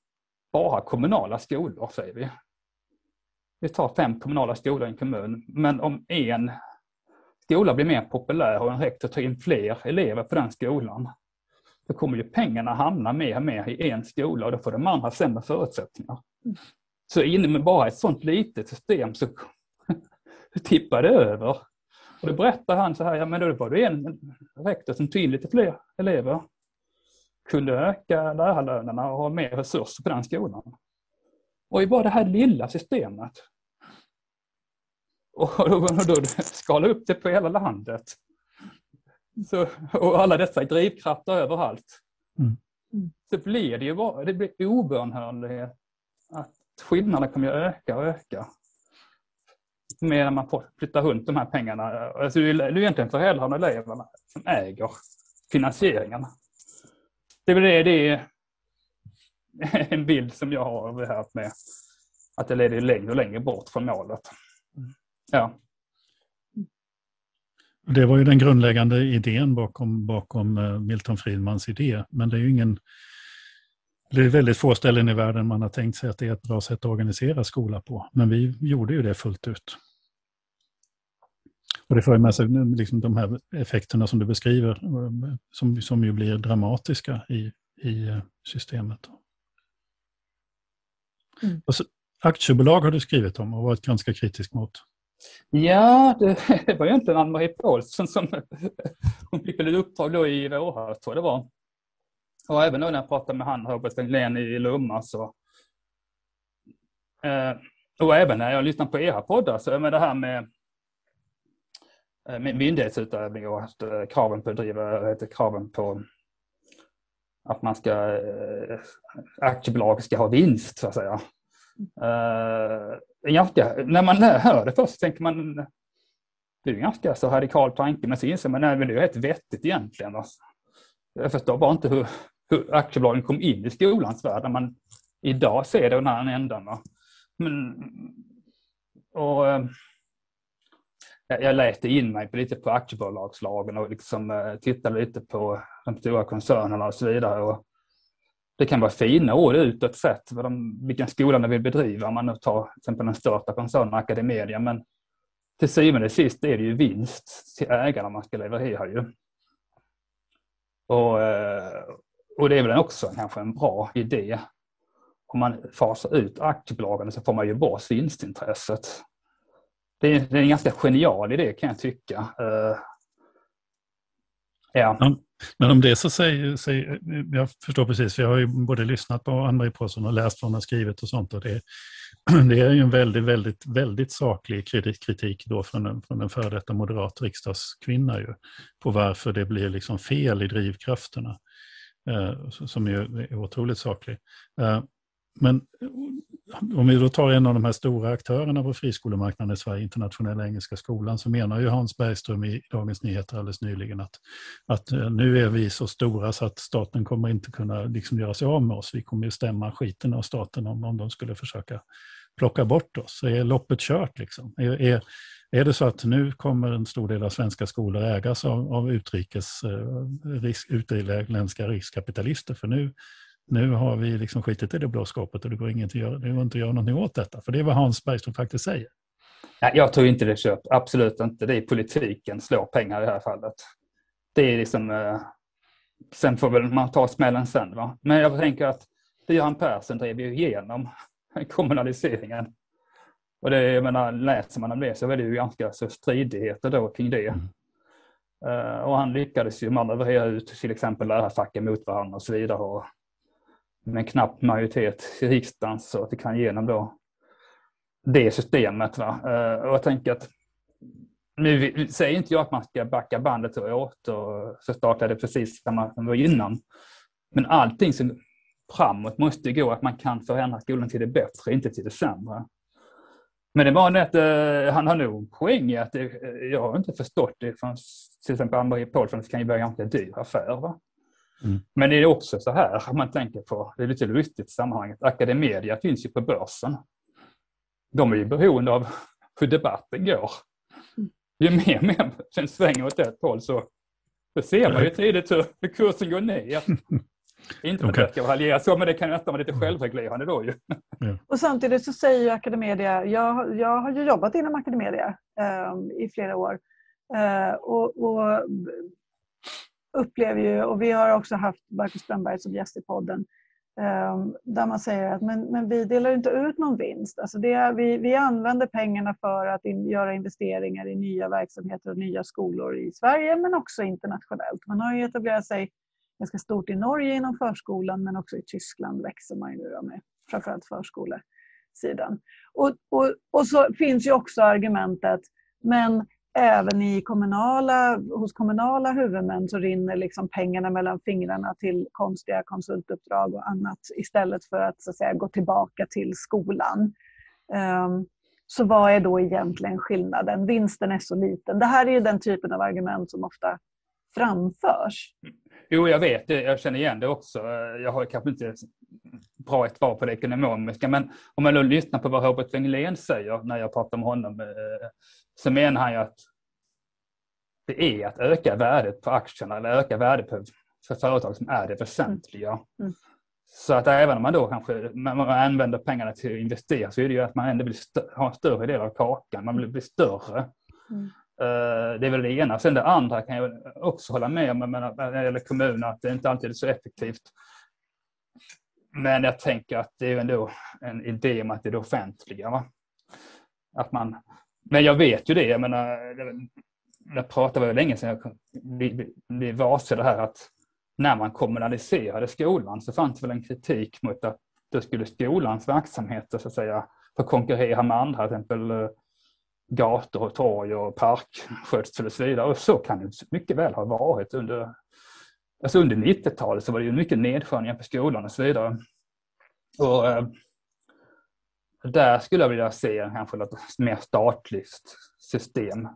S3: bara kommunala skolor, säger vi. Vi tar fem kommunala skolor i en kommun, men om en skola blir mer populär och en rektor tar in fler elever på den skolan, då kommer ju pengarna hamna mer och mer i en skola och då får de andra sämre förutsättningar. Så inne med bara ett sånt litet system så tippar det över. Och då berättar han så här, ja men då var det en rektor som tog in lite fler elever. Kunde öka lärarlönerna och ha mer resurser på den skolan. Och i bara det här lilla systemet. Och då, då skala upp det på hela landet. Så, och alla dessa drivkrafter överallt. Mm. Så blir det ju bara, det blir obönhörligt att skillnaderna kommer att öka och öka. Medan man får flytta runt de här pengarna. Alltså det är egentligen föräldrarna och eleverna som äger finansieringen. Det är väl det, är en bild som jag har av det här med att det leder längre och längre bort från målet. Ja.
S1: Det var ju den grundläggande idén bakom, bakom eh, Milton Friedmans idé. Men det är ju ingen... Det är väldigt få ställen i världen man har tänkt sig att det är ett bra sätt att organisera skola på. Men vi gjorde ju det fullt ut. Och det för med sig liksom de här effekterna som du beskriver, som, som ju blir dramatiska i, i eh, systemet. Mm. Så, aktiebolag har du skrivit om och varit ganska kritisk mot.
S3: Ja, det var egentligen Ann-Marie Paulsson som hon fick ett uppdrag då i våras, tror jag det var. Och även då när jag pratade med han, Robert Stenglén i Lomma, så... Eh, och även när jag lyssnar på era poddar, så med det här med, eh, myndighetsutövning och att, eh, kraven på driva, kraven på att man ska, aktiebolag ska ha vinst, så att säga. Ganska, när man hör det först tänker man det är en ganska så radikal tanke men så inser man att det är rätt vettigt egentligen. Alltså. Jag förstår bara inte hur, hur aktiebolagen kom in i skolans värld när man idag ser det den här ändan. Va? Men, och, eh, jag läste in mig lite på aktiebolagslagen och liksom, eh, tittade lite på de stora koncernerna och så vidare. Och, det kan vara fina ord utåt sett, vilken skola de vill bedriva, om man nu tar till exempel den största koncernen Academedia, men till syvende och sist är det ju vinst till ägarna man ska leverera ju. Och, eh, och det är väl också kanske en bra idé. Om man fasar ut aktiebolagen så får man ju bort vinstintresset. Det är, det är en ganska genial idé kan jag tycka. Uh,
S1: ja. Men om det så säger, säger, jag förstår precis, för jag har ju både lyssnat på Ann-Marie Pålsson och läst vad hon har skrivit och sånt. Och det, det är ju en väldigt, väldigt, väldigt saklig kritik då från en, från en före detta moderat riksdagskvinna ju, på varför det blir liksom fel i drivkrafterna, eh, som ju är otroligt saklig. Eh, men om vi då tar en av de här stora aktörerna på friskolemarknaden i Sverige, Internationella Engelska Skolan, så menar ju Hans Bergström i Dagens Nyheter alldeles nyligen att, att eh, nu är vi så stora så att staten kommer inte kunna liksom göra sig av med oss. Vi kommer ju stämma skiten av staten om, om de skulle försöka plocka bort oss. Så är loppet kört liksom? Är, är, är det så att nu kommer en stor del av svenska skolor ägas av, av utrikes, eh, risk, utländska riskkapitalister? För nu nu har vi liksom skitit i det blå skåpet och det går, inget att göra, det går inte att göra någonting åt detta. För det är vad Hans Bergström faktiskt säger.
S3: Nej, jag tror inte det är köpt. Absolut inte. Det är politiken slår pengar i det här fallet. Det är liksom... Eh, sen får väl man ta smällen sen. Va? Men jag tänker att det Göran Persson drev ju igenom kommunaliseringen. Och det, jag menar, läser man om det så är det ju ganska så stridigheter då kring det. Mm. Uh, och han lyckades ju manövrera ut till exempel lärarfacken mot varandra och så vidare. Och med en knapp majoritet i riksdagen så att vi kan igenom då det systemet. Va? Eh, och jag tänker att nu säger inte jag att man ska backa bandet och återförstatliga det precis samma som det var innan. Men allting som framåt måste gå att man kan förändra skolan till det bättre, inte till det sämre. Men det var det att uh, han har nog poäng i att det, jag har inte förstått det från till exempel Ann-Marie Paulsson, det kan ju vara en ganska dyr affär. Va? Mm. Men det är också så här, om man tänker på, det är lite lustigt i sammanhanget, Academedia finns ju på börsen. De är ju beroende av hur debatten går. Ju mer, mer den svänger åt ett håll så, ser man ju tidigt hur kursen går ner. Inte för att jag raljera så, men det kan nästan vara lite självreglerande då ju.
S2: Och samtidigt så säger ju Academedia, jag, jag har ju jobbat inom Academedia um, i flera år uh, och, och, upplever ju, och vi har också haft Marcus Strömberg som gäst i podden, ehm, där man säger att men, men vi delar inte ut någon vinst. Alltså det, vi, vi använder pengarna för att in, göra investeringar i nya verksamheter och nya skolor i Sverige men också internationellt. Man har ju etablerat sig ganska stort i Norge inom förskolan men också i Tyskland växer man ju nu med framförallt förskolesidan. Och, och, och så finns ju också argumentet, men även i kommunala, hos kommunala huvudmän så rinner liksom pengarna mellan fingrarna till konstiga konsultuppdrag och annat istället för att, så att säga, gå tillbaka till skolan. Um, så vad är då egentligen skillnaden? Vinsten är så liten. Det här är ju den typen av argument som ofta framförs.
S3: Jo, jag vet det. Jag känner igen det också. Jag har kanske inte bra ett svar på det ekonomiska, men om man då lyssnar på vad Robert Wenglén säger när jag pratar med honom, eh, så menar han ju att det är att öka värdet på aktierna eller öka värdet på, för företag som är det väsentliga. Mm. Mm. Så att även om man då kanske man använder pengarna till att investera så är det ju att man ändå vill ha en större del av kakan, man vill bli större. Mm. Eh, det är väl det ena. Sen det andra kan jag också hålla med om när det gäller kommuner att det inte alltid är så effektivt. Men jag tänker att det är ändå en idé om att det är det offentliga. Va? Att man, men jag vet ju det, jag menar, jag pratade väl länge sedan jag blev varse det här att när man kommunaliserade skolan så fanns det väl en kritik mot att då skulle skolans verksamheter så att säga få konkurrera med andra, till exempel eh, gator och torg och parkskötsel och så vidare. Och så kan det mycket väl ha varit under, alltså under 90-talet så var det ju mycket nedskärningar på skolan och så vidare. Och, eh, där skulle jag vilja se kanske ett mer statligt system.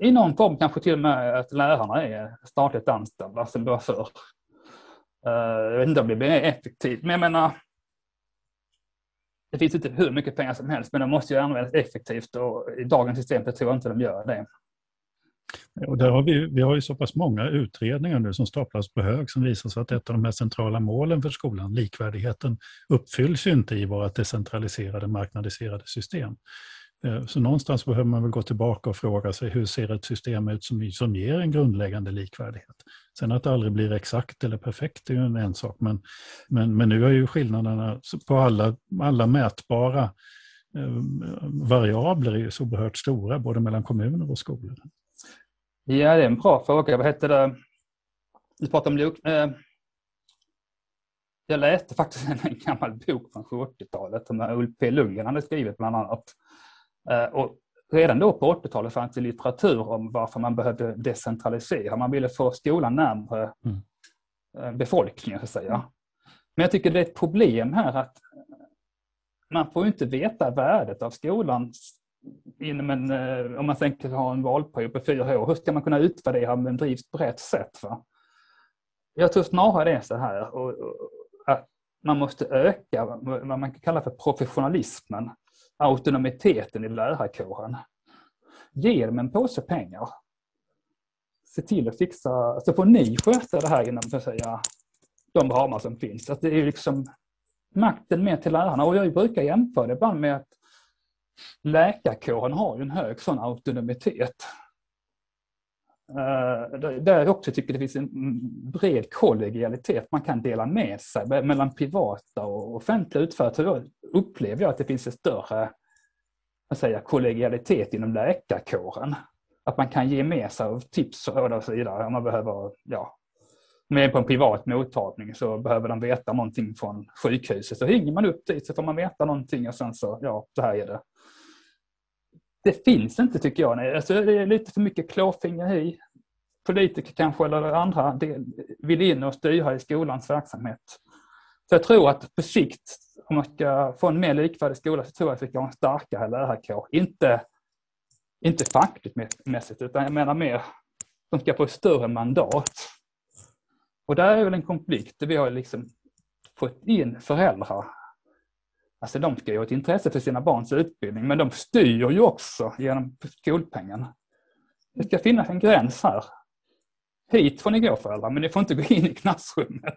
S3: I någon form kanske till och med att lärarna är statligt anställda alltså som det var förr. Eh, jag vet inte om det blir effektivt, men jag menar det finns inte hur mycket pengar som helst men de måste ju användas effektivt och i dagens system tror jag inte de gör det.
S1: Eh, och där har vi, vi har ju så pass många utredningar nu som staplas på hög som visar sig att ett av de mest centrala målen för skolan, likvärdigheten, uppfylls ju inte i våra decentraliserade marknadiserade system. Eh, så någonstans behöver man väl gå tillbaka och fråga sig hur ser ett system ut som, som ger en grundläggande likvärdighet. Sen att det aldrig blir exakt eller perfekt är ju en, en sak, men, men, men nu är ju skillnaderna på alla, alla mätbara eh, variabler är ju så oerhört stora, både mellan kommuner och skolor.
S3: Ja, det är en bra fråga. Vad hette det? Du pratade om eh, jag läste faktiskt en gammal bok från 70-talet som Ulf P Lundgren hade skrivit bland annat. Eh, och redan då på 80-talet fanns det litteratur om varför man behövde decentralisera. Man ville få skolan närmare mm. Eh, befolkningen, så att säga. Men jag tycker det är ett problem här att man får inte veta värdet av skolan inom en, eh, om man tänker ha en valperiod på fyra år. Hur ska man kunna utvärdera om den drivs på rätt sätt? Va? Jag tror snarare det är så här och, och, att man måste öka vad man kan kalla för professionalismen autonomiteten i lärarkåren. Ge dem en påse pengar. Se till att fixa, så får ni sköta det här inom så att säga, de ramar som finns. Att det är liksom makten mer till lärarna. Och jag brukar jämföra det ibland med att läkarkåren har ju en hög sån autonomitet. Eh, där jag också tycker det finns en bred kollegialitet man kan dela med sig mellan privata och offentliga utförare. upplever jag att det finns en större vad säger, kollegialitet inom läkarkåren. Att man kan ge med sig av tips och så vidare om man behöver, ja, med på en privat mottagning så behöver de veta någonting från sjukhuset. Så ringer man upp dit så får man veta någonting och sen så, ja, så här är det det finns inte tycker jag. Nej. Alltså, det är lite för mycket klåfingeri. Politiker kanske eller andra vill in och styra i skolans verksamhet. Så jag tror att på sikt, om man ska få en mer likvärdig skola, så tror jag att vi kan ha en starkare lärarkår. Inte, inte fackligt mässigt, utan jag menar mer de ska få ett större mandat. Och där är väl en konflikt. Vi har liksom fått in föräldrar Alltså de ska ju ha ett intresse för sina barns utbildning, men de styr ju också genom skolpengen. Det ska finnas en gräns här. hit får ni gå föräldrar, men ni får inte gå in i klassrummet.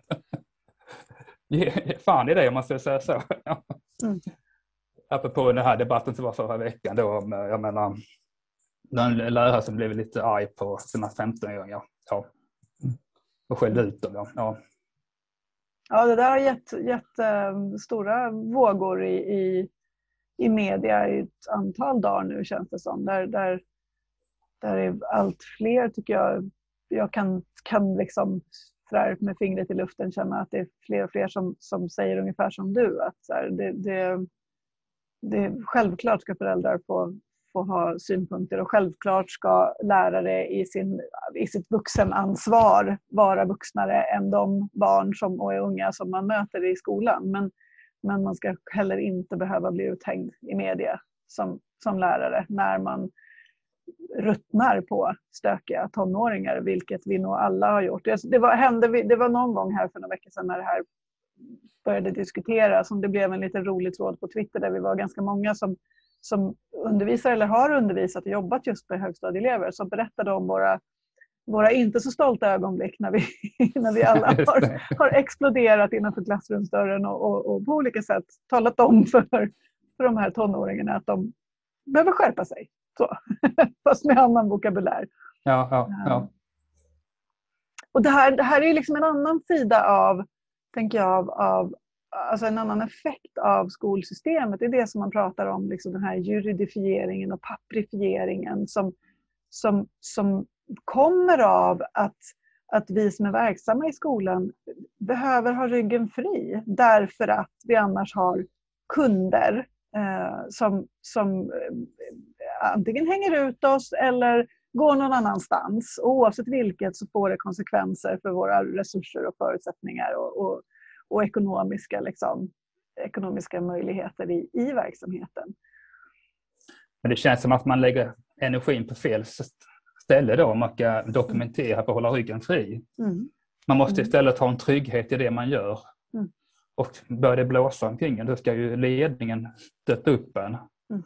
S3: Ge fan i det om man ska säga så. Mm. Apropå den här debatten som var förra veckan då, om, jag menar, den lärare som blev lite arg på sina 15-åringar. Ja. Och skällde ut dem. Ja
S2: ja, det där har gett, gett äh, eh, stora vågor i, i, i media i ett antal dagar nu känns det som. Där, där, där är allt fler tycker jag, jag kan, kan liksom sådär med fingret i luften känna att det är fler och fler som, som säger ungefär som du. Att så här, det, det, det, självklart ska föräldrar få, få ha synpunkter och självklart ska lärare i, sin, i sitt vuxenansvar vara vuxnare än de barn som, och unga som man möter i skolan. Men, men man ska heller inte behöva bli uthängd i media som, som lärare när man ruttnar på stökiga tonåringar, vilket vi nog alla har gjort. Det var, hände, det var någon gång här för några veckor sedan när det här började diskuteras, som det blev en lite rolig tråd på Twitter där vi var ganska många som, som undervisar eller har undervisat och jobbat just med högstadieelever som berättade om våra våra inte så stolta ögonblick när vi, när vi alla har, har exploderat innanför klassrumsdörren och, och, och, på olika sätt talat om för, för de här tonåringarna att de behöver skärpa sig. Så. Fast med annan vokabulär.
S3: Ja, ja, ja.
S2: Och det här, det här är liksom en annan sida av, tänker jag, av, av alltså en annan effekt av skolsystemet. Det är det som man pratar om, liksom den här juridifieringen och papprifieringen som, som, som kommer av att, att vi som är verksamma i skolan behöver ha ryggen fri därför att vi annars har kunder eh, som, som eh, antingen hänger ut oss eller går någon annanstans. Och oavsett vilket så får det konsekvenser för våra resurser och förutsättningar och, och, och ekonomiska, liksom, ekonomiska möjligheter i, i verksamheten.
S3: Men det känns som att man lägger energin på fel ställe då om man ska dokumentera för att hålla ryggen fri. Mm. Man måste mm. istället ha en trygghet i det man gör. Mm. Och börjar det blåsa omkring en, då ska ju ledningen stötta upp en. Mm.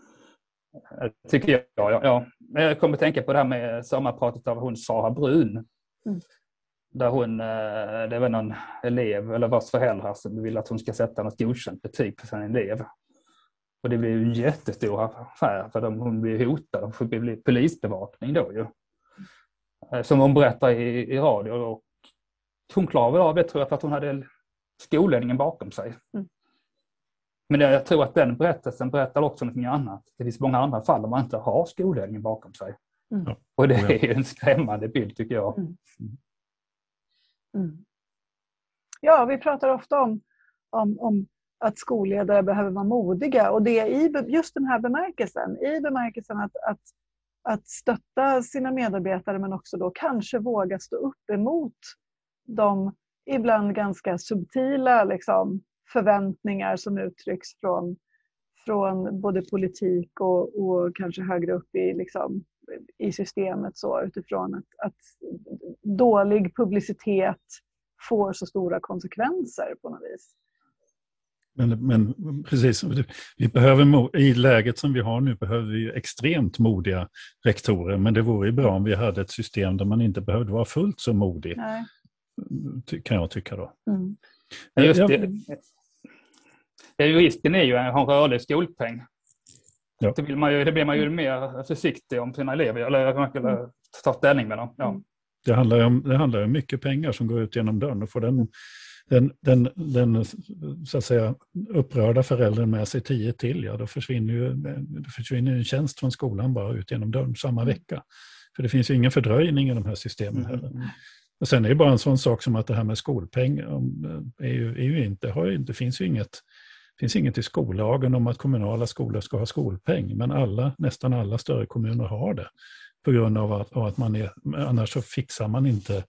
S3: Tycker jag. Ja, ja. Jag kommer att tänka på det här med sommarpratet av hon Sara Brun. Mm. Där hon, eh, det var någon elev eller vars föräldrar som vill att hon ska sätta något godkänt betyg på sin elev. Och det blev ju jättestor affär för de, hon blev hotad och det blev polisbevakning då ju. Eh, som hon berättar i, i radio. Och hon klarade av det tror jag för att hon hade skolledningen bakom sig. Mm. Men jag tror att den berättelsen berättar också något annat. Det finns många andra fall där man inte har skolledningen bakom sig. Mm. Och det är en skrämmande bild tycker jag. Mm.
S2: Mm. Ja, vi pratar ofta om, om, om att skolledare behöver vara modiga och det är i just den här bemärkelsen. I bemärkelsen att, att, att stötta sina medarbetare men också då kanske våga stå upp emot de ibland ganska subtila liksom, förväntningar som uttrycks från, från både politik och, och kanske högre upp i, liksom, i systemet så, utifrån att, att dålig publicitet får så stora konsekvenser på något vis.
S1: Men, men precis, vi behöver, i läget som vi har nu behöver vi extremt modiga rektorer, men det vore ju bra om vi hade ett system där man inte behövde vara fullt så modig, Nej. kan jag tycka då. Mm.
S3: Just det, risken är ju att ha en rörlig skolpeng. Ja. Det, vill man ju, det blir man ju mer försiktig om sina elever, eller man skulle mm. ta ställning med dem. Ja. Mm.
S1: Det handlar om, det handlar om mycket pengar som går ut genom dörren och får den, den, den, den så att säga, upprörda föräldern med sig tio till, ja då försvinner ju det försvinner en tjänst från skolan bara ut genom dörren samma mm. vecka. För det finns ju ingen fördröjning i de här systemen heller. Mm. Och sen är det bara en sån sak som att det här med skolpeng är ju, är ju inte, har ju, det finns ju inget finns inget i skollagen om att kommunala skolor ska ha skolpeng, men alla, nästan alla större kommuner har det. På grund av att, av att man är, annars så fixar man inte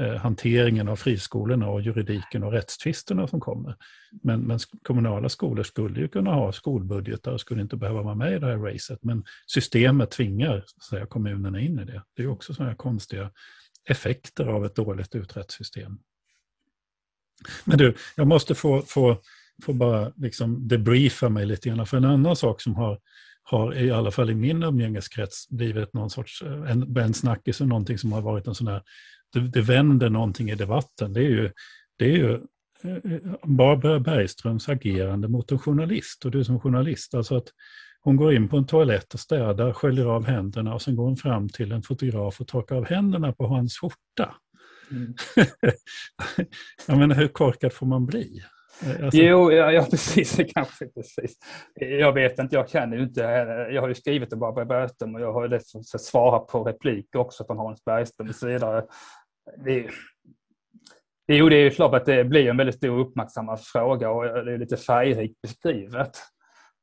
S1: eh, hanteringen av friskolorna och juridiken och rättstvisterna som kommer. Men, men, kommunala skolor skulle ju kunna ha skolbudgetar och skulle inte behöva vara med i det här racet. Men systemet tvingar så säga, kommunerna in i det. Det är också sådana här konstiga effekter av ett dåligt utrett system. Men du, jag måste få, få får bara liksom debriefa mig lite grann. För en annan sak som har, har i alla fall i min umgängeskrets blivit någon sorts, en, en snackis och någonting som har varit en sån här det, det vänder någonting i debatten. Det är ju, det är ju Barbara Bergströms agerande mot en journalist och du som journalist. Alltså att hon går in på en toalett och städar, sköljer av händerna och sen går hon fram till en fotograf och torkar av händerna på hans skjorta. Mm. jag menar, hur korkad får man bli?
S3: Eh, alltså... Jo, ja, ja, precis. Kanske precis. Jag vet inte, jag kan ju inte. Eh, jag har ju skrivit det Barbara Bergström och jag har lätt att svara på repliker också från Hans Bergström och så vidare. Det, Jo, det är ju klart att det blir en väldigt stor uppmärksammad fråga och det är lite färgrikt beskrivet.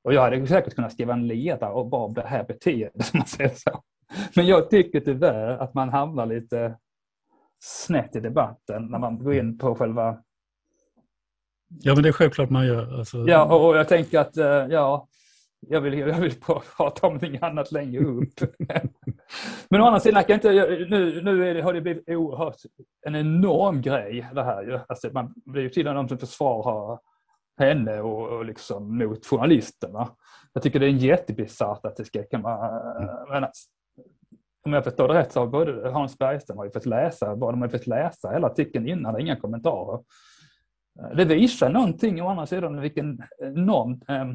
S3: Och jag hade säkert kunnat skriva en ledare och bara det här beteendet, om man säger så. Men jag tycker tyvärr att man hamnar lite snett i debatten när man går in på själva...
S1: Ja, men det är självklart man gör. Alltså...
S3: Ja, och jag tänker att, eh, ja, jag vill, jag vill prata om någonting annat längre upp. Men å andra sidan, kan inte, nu, nu det, har det blivit oerhört, en enorm grej det här ju. Alltså, man blir ju till och med de som försvarar henne och, och liksom mot journalisterna. Jag tycker det är jättebisarrt att det ska komma... Eh, men, alltså, om jag förstår det rätt så har både Hans Bergström har ju fått läsa, bara de har fått läsa hela artikeln innan, inga kommentarer. Eh, det visar någonting å andra sidan vilken enorm eh,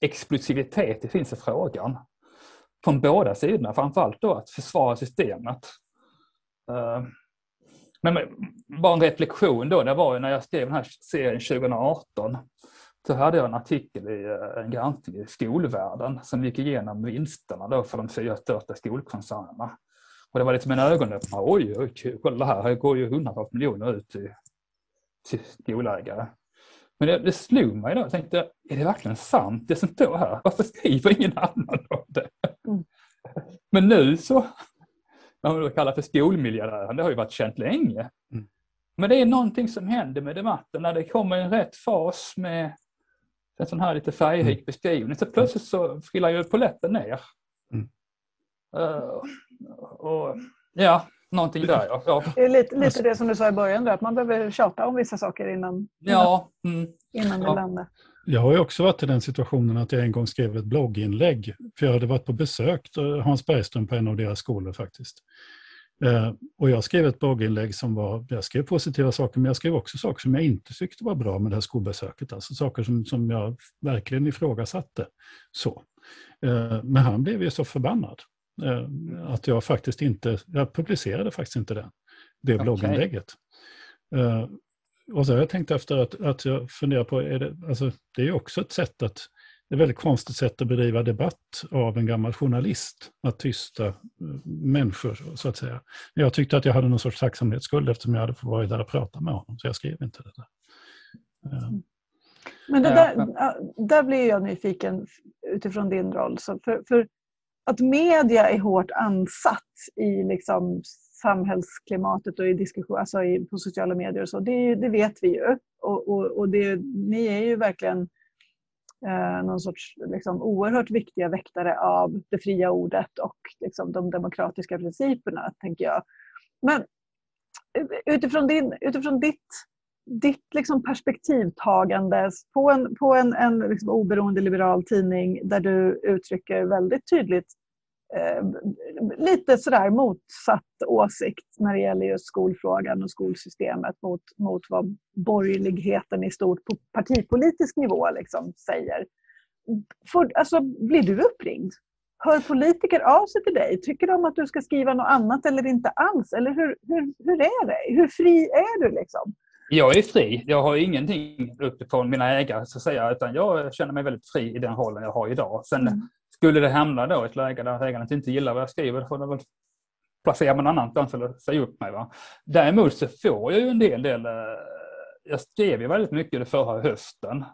S3: explosivitet det finns i frågan. Från båda sidorna, framförallt då att försvara systemet. Eh, men bara en reflektion då, det var ju när jag skrev den här serien 2018 så hade jag en artikel i eh, en granskning i skolvärlden som gick igenom vinsterna då för de fyra största skolkoncernerna. Och det var liksom en ögonöppnare. Oj, oj, kolla här, här går ju hundratals miljoner ut i till skolägare. Men det, det slog mig då, jag tänkte, är det verkligen sant det som står här? Varför skriver ingen annan om det? Mm. Men nu så, vad man kallar för skolmiljardären, det har ju varit känt länge. Mm. Men det är någonting som händer med debatten när det kommer en rätt fas med en sån här lite färgrik mm. beskrivning. Så plötsligt så trillar ju polletten ner. Mm. Uh, och, ja, någonting där ja. ja.
S2: Det är lite, lite det som du sa i början, där, att man behöver tjata om vissa saker innan,
S3: ja. Mm.
S2: innan det ja. landar.
S1: Jag har ju också varit i den situationen att jag en gång skrev ett blogginlägg, för jag hade varit på besök Hans Bergström på en av deras skolor faktiskt. Eh, och jag skrev ett blogginlägg som var, jag skrev positiva saker, men jag skrev också saker som jag inte tyckte var bra med det här skolbesöket. Alltså saker som, som jag verkligen ifrågasatte. Så. Eh, men han blev ju så förbannad. Eh, att jag faktiskt inte, jag publicerade faktiskt inte den, det okay. blogginlägget. Uh, och så har jag tänkt efter att, att jag funderar på, är det, alltså, det är ju också ett sätt att, det är ett väldigt konstigt sätt att bedriva debatt av en gammal journalist, att tysta uh, människor så att säga. Jag tyckte att jag hade någon sorts tacksamhetsskuld eftersom jag hade fått vara där och prata med honom, så jag skrev inte det där.
S2: Men det där, där blir jag nyfiken utifrån din roll. Så för, för att media är hårt ansatt i liksom samhällsklimatet och i diskussion, alltså i, på sociala medier och så, det, det vet vi ju. Och, och, och det, ni är ju verkligen eh, någon sorts liksom, oerhört viktiga väktare av det fria ordet och liksom, de demokratiska principerna, tänker jag. Men eh, utifrån, din, utifrån ditt, ditt liksom perspektivtagande på en, på en, en liksom oberoende liberal tidning där du uttrycker väldigt tydligt eh, lite sådär motsatt åsikt när det gäller just skolfrågan och skolsystemet mot, mot vad borgerligheten i stort på partipolitisk nivå liksom säger. För, alltså, blir du uppringd? Hör politiker av sig till dig? Tycker de att du ska skriva något annat eller inte alls? Eller hur, hur, hur är det? Hur fri är du? liksom?
S3: Jag är fri. Jag har ingenting uppifrån mina ägare så att säga, utan jag känner mig väldigt fri i den rollen jag har idag. Sen mm. Skulle det hamna då ett läge där ägaren inte gillar vad jag skriver, får de väl placera mig någon annanstans eller säga upp mig. Va? Däremot så får jag ju en del, del eh, jag skrev ju väldigt mycket det förra hösten.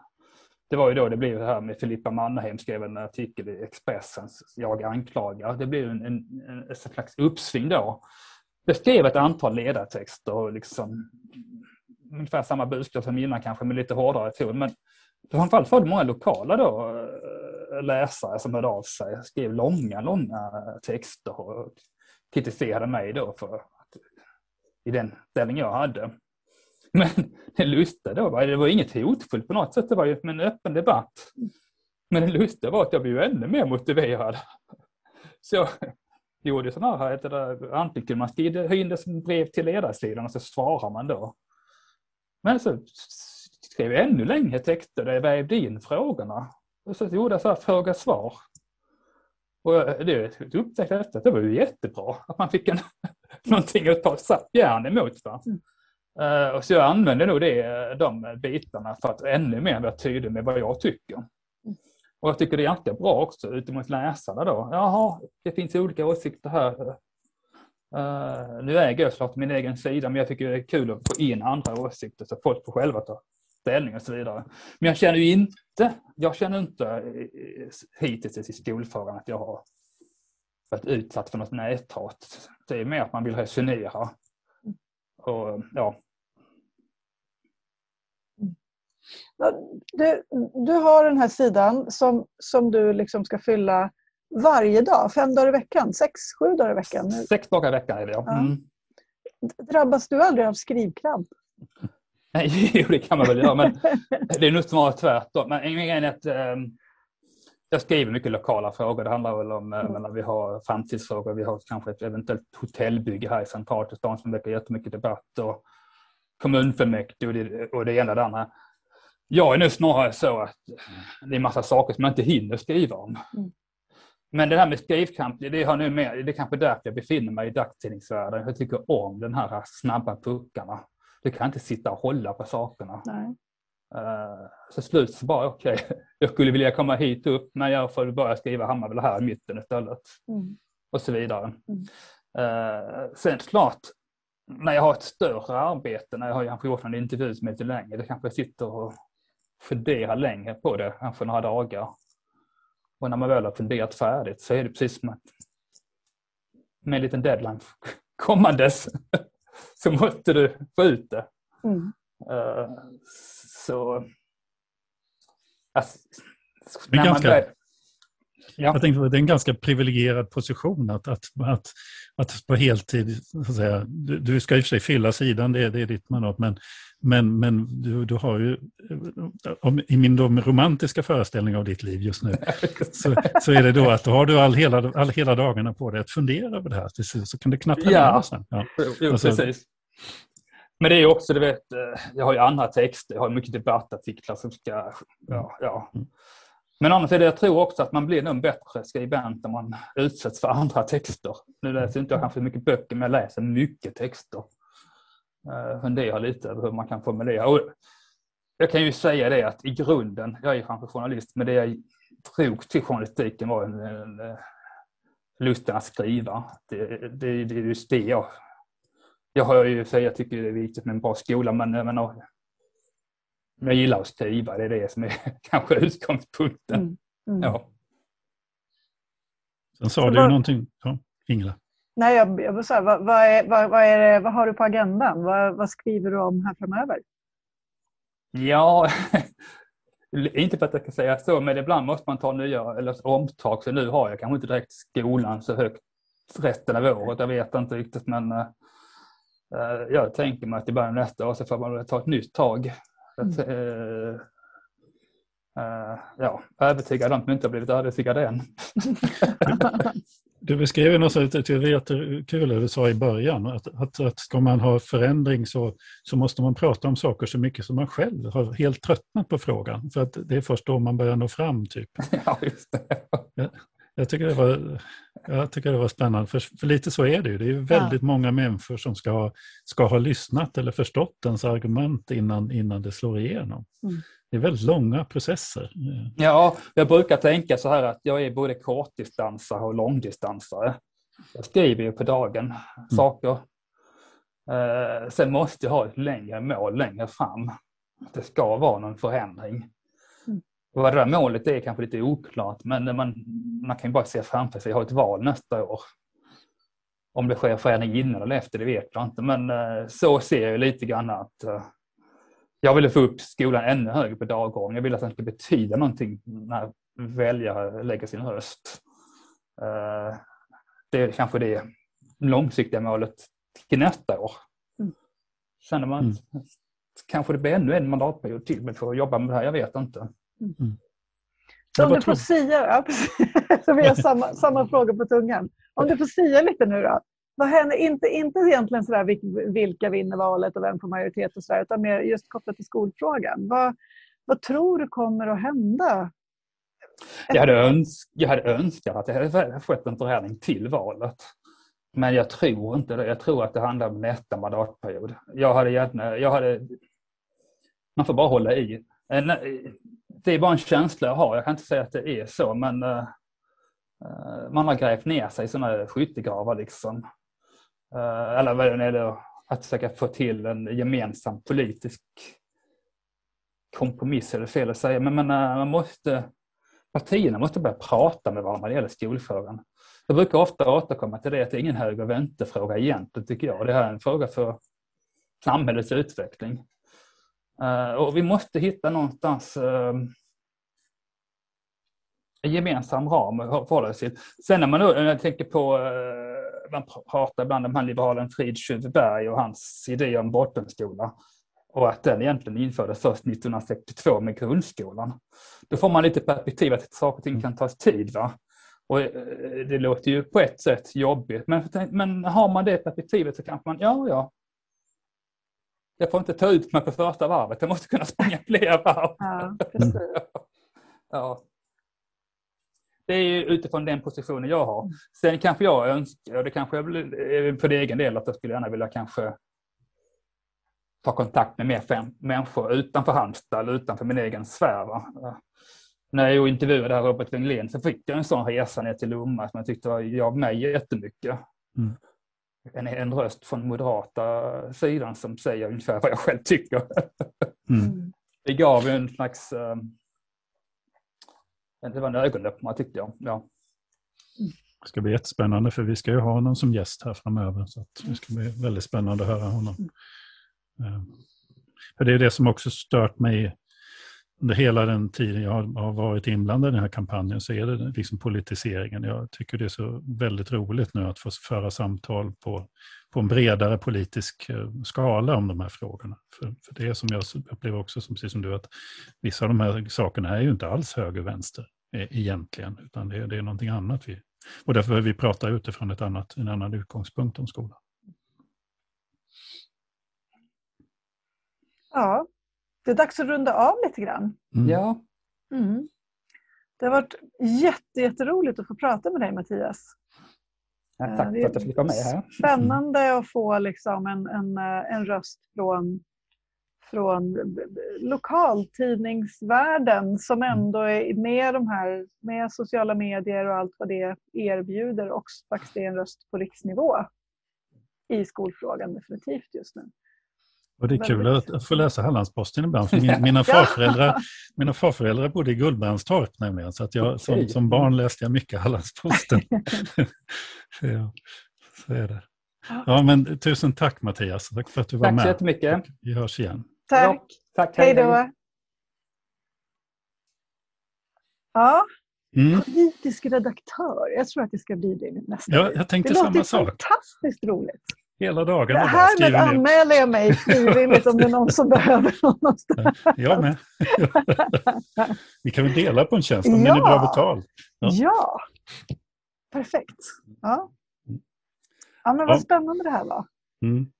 S3: Det var ju då det blev det här med Filippa Mannerheim skrev en artikel i Expressen, Jag anklagar. Det blev en, en, en, slags uppsving då. Jag skrev ett antal ledartexter och liksom ungefär samma budskap som innan kanske med lite hårdare ton. Men framförallt var det många lokala då eh, läsare som hörde av sig, skrev långa, långa texter och kritiserade mig då för att, i den ställning jag hade. Men det lustiga då var, det var inget hotfullt på något sätt, det var ju en öppen debatt. Men det lustiga var att jag blev ännu mer motiverad. Så jag gjorde sådana här, heter det, antingen kunde man skriva in det som brev till ledarsidan och så svarar man då. Men så skrev jag ännu längre texter där jag vävde in frågorna. Och så gjorde jag så här fråga-svar. Och det upptäckte jag efter att det var ju jättebra att man fick en, någonting att ta järn emot. Va? Mm. Uh, och så jag använde nog det, de bitarna för att ännu mer vara tydlig med vad jag tycker. Mm. Och jag tycker det är ganska bra också utemot läsarna då. Jaha, det finns olika åsikter här. Uh, nu äger jag såklart min egen sida men jag tycker det är kul att få in andra åsikter så folk får själva ta ställning och så vidare. Men jag känner ju inte, jag känner inte eh, hittills i skolfrågan att jag har varit utsatt för något näthat. Det är mer att man vill resonera. Och, ja.
S2: Du, du har den här sidan som, som du liksom ska fylla varje dag, fem dagar i veckan, sex, sju dagar i veckan?
S3: Sex dagar i veckan är det, ja. Mm.
S2: Drabbas du aldrig av skrivkramp?
S3: Nej, det kan man väl göra, men det är nog snarare tvärtom. Men grejen är att um, jag skriver mycket lokala frågor. Det handlar väl om, mm. menar, vi har framtidsfrågor, vi har kanske ett eventuellt hotellbygge här i centralt i stan som väcker jättemycket debatt och kommunfullmäktige och det, och det ena och det andra. Jag är nu snarare så att det är massa saker som jag inte hinner skriva om. Mm. Men det här med skrivkamp, det har nu mer, det är kanske därför jag befinner mig i dagstidningsvärlden. Jag tycker om den här snabba puckarna. Du kan inte sitta och hålla på sakerna. Nej. Uh, så slut så bara okej, okay, jag skulle vilja komma hit upp men jag får börja skriva Hammarby här i mitten istället. Mm. Och så vidare. Mm. Uh, sen klart, när jag har ett större arbete, när jag har kanske gjort en intervju som är lite längre, då kanske jag sitter och funderar längre på det, kanske några dagar. Och när man väl har funderat färdigt så är det precis som att med en liten deadline kommandes så måste du få ut det. Mm. Uh, så...
S1: Alltså, det, är ganska, börjar, ja. jag tänkte, det är en ganska privilegierad position att, att, att, att på heltid, så att säga, du, du ska i och för sig fylla sidan, det, det är ditt mandat, men, men, men du, du har ju, om, i min då romantiska föreställning av ditt liv just nu, så, så är det då att då har du all hela, all, hela dagarna på dig att fundera över det här, så, så kan det knappt
S3: ja. sen. Ja, jo, alltså, precis. Men det är också, du vet, eh, jag har ju andra texter, jag har mycket debattartiklar som ska, ja, ja. Mm. Men annars är det, jag tror också att man blir en bättre skribent om man utsätts för andra texter. Nu läser inte jag kanske mycket böcker, men jag läser mycket texter. Uh, funderar lite över hur man kan formulera. Och jag kan ju säga det att i grunden, jag är kanske journalist, men det jag drog till journalistiken var en, en, en lusten att skriva. Det, det, det är just det jag jag har ju för jag tycker det är viktigt med en bra skola, men jag, menar, jag gillar att skriva. Det är det som är kanske utgångspunkten. Mm. Mm. Ja.
S1: Sen sa du ju någonting, ja, Ingela.
S2: Nej, jag, jag vill säga, vad, vad, är, vad, vad, är det, vad har du på agendan? Vad, vad skriver du om här framöver?
S3: Ja, inte för att jag kan säga så, men ibland måste man ta nya eller omtag. Så nu har jag kanske inte direkt skolan så högt resten av året. Jag vet inte riktigt, men Eh, jag tänker mig att i början av nästa år så får man ta ett nytt tag. Att, mm. uh, ja, övertyga dem som inte har blivit övertygade än.
S1: du beskrev något så det är jättekul det du sa i början, att, att, att ska man ha förändring så, så måste man prata om saker så mycket som man själv har helt tröttnat på frågan. För att det är först då man börjar nå fram. typ.
S3: Ja, just det.
S1: Jag tycker det var, jag tycker det var spännande, för, för lite så är det ju. Det är väldigt ja. många människor som ska ha, ska ha lyssnat eller förstått ens argument innan, innan det slår igenom. Mm. Det är väldigt långa processer.
S3: Ja, jag brukar tänka så här att jag är både kortdistansare och långdistansare. Jag skriver ju på dagen mm. saker. Eh, sen måste jag ha ett längre mål längre fram. Det ska vara någon förändring. Vad det där målet är kanske lite oklart, men man, man kan ju bara se framför sig, jag har ett val nästa år. Om det sker förändring innan eller efter, det vet jag inte, men eh, så ser jag lite grann att eh, jag ville få upp skolan ännu högre på dagordningen. Jag vill att den ska betyda någonting när väljare lägger sin röst. Eh, det är kanske det långsiktiga målet till nästa år. Mm. Känner man mm. kanske det blir ännu en mandatperiod till för att jobba med det här, jag vet inte.
S2: Mm. Så om du får sia, ja, så vi har samma, samma fråga på tungan. Om du får säga lite nu då. Vad händer? Inte, inte egentligen sådär vilka vinner valet och vem får majoritet och sådär, utan mer just kopplat till skolfrågan. Vad, vad tror du kommer att hända?
S3: Jag hade, öns jag hade önskat att det hade skett en förändring till valet. Men jag tror inte det. Jag tror att det handlar om nästa mandatperiod. Jag hade gärna, jag hade, man får bara hålla i. Eh, det är bara en känsla jag har. Jag kan inte säga att det är så, men eh, eh, man har grävt ner sig i sådana skyttegravar liksom. Eh, eller vad det är, att försöka få till en gemensam politisk kompromiss, är det fel att säga, men, men eh, man måste, partierna måste börja prata med varandra när det gäller skolfrågan. Jag brukar ofta återkomma till det att det är ingen höger och vänsterfråga egentligen tycker jag. Det här är en fråga för samhällets utveckling. Eh, och vi måste hitta någonstans ehm, en gemensam ram att förhålla sig till. Sen när man då, när jag tänker på, man pratar ibland om han liberalen Frid Berg och hans idé om bottenskola och att den egentligen infördes först 1962 med grundskolan. Då får man lite perspektiv att saker och ting kan ta tid. Va? Och eh, det låter ju på ett sätt jobbigt, men, men har man det perspektivet så kanske man, ja, ja. Jag får inte ta ut mig på första varvet, jag måste kunna springa fler varv.
S2: Ja, precis.
S3: ja. Det är ju utifrån den positionen jag har. Sen kanske jag önskar, och det kanske jag för egen del, att jag skulle gärna vilja kanske ta kontakt med mer fem människor utanför Halmstad eller utanför min egen sfär. Va? När jag intervjuade Robert Wenglén så fick jag en sån resa ner till Lomma som jag tyckte var, gav mig jättemycket. Mm. En, en röst från moderata sidan som säger ungefär vad jag själv tycker. Mm. Det gav en slags... Uh, det var en ögonöppnare tyckte jag. Ja.
S1: Det ska bli jättespännande för vi ska ju ha honom som gäst här framöver. Så det ska bli väldigt spännande att höra honom. Mm. För det är det som också stört mig hela den tiden jag har varit inblandad i den här kampanjen så är det liksom politiseringen. Jag tycker det är så väldigt roligt nu att få föra samtal på, på en bredare politisk eh, skala om de här frågorna. För, för det är som jag upplever också, som, precis som du, att vissa av de här sakerna är ju inte alls höger och vänster e, egentligen, utan det, det är någonting annat. Vi, och därför behöver vi prata utifrån ett annat, en annan utgångspunkt om skolan.
S2: Ja, det är dags att runda av lite grann.
S3: Mm. Ja.
S2: Mm. Det har varit jätte, jätteroligt att få prata med dig Mattias.
S3: Ja, tack för att jag fick vara med här.
S2: Spännande att få liksom en, en, en röst från, från lokaltidningsvärlden som mm. ändå är med de här med sociala medier och allt vad det erbjuder och faktiskt är en röst på riksnivå i skolfrågan definitivt just nu.
S1: Och det är kul att, få läsa Hallandsposten ibland. För min, mina, farföräldrar, mina farföräldrar bodde i Gullbrandstorp nämligen. Så att jag, som, som barn läste jag mycket Hallandsposten. så, ja, så är det. Ja, men, tusen tack Mattias. Tack för att du var
S3: tack
S1: med.
S3: Tack så jättemycket.
S1: Vi hörs igen.
S2: Tack.
S3: tack
S2: hej då. Ja, mm. politisk redaktör. Jag tror att det ska bli det nästa
S1: Ja, jag tänkte
S2: det
S1: samma sak.
S2: Det låter fantastiskt roligt.
S1: Hela dagarna.
S2: Härmed anmäler jag mig frivilligt om det är någon som behöver någonstans.
S1: Jag med. Vi kan väl dela på en tjänst om ja. den är bra betald.
S2: Ja. ja. perfekt. Ja. ja, men vad ja. spännande det här var.
S1: Mm.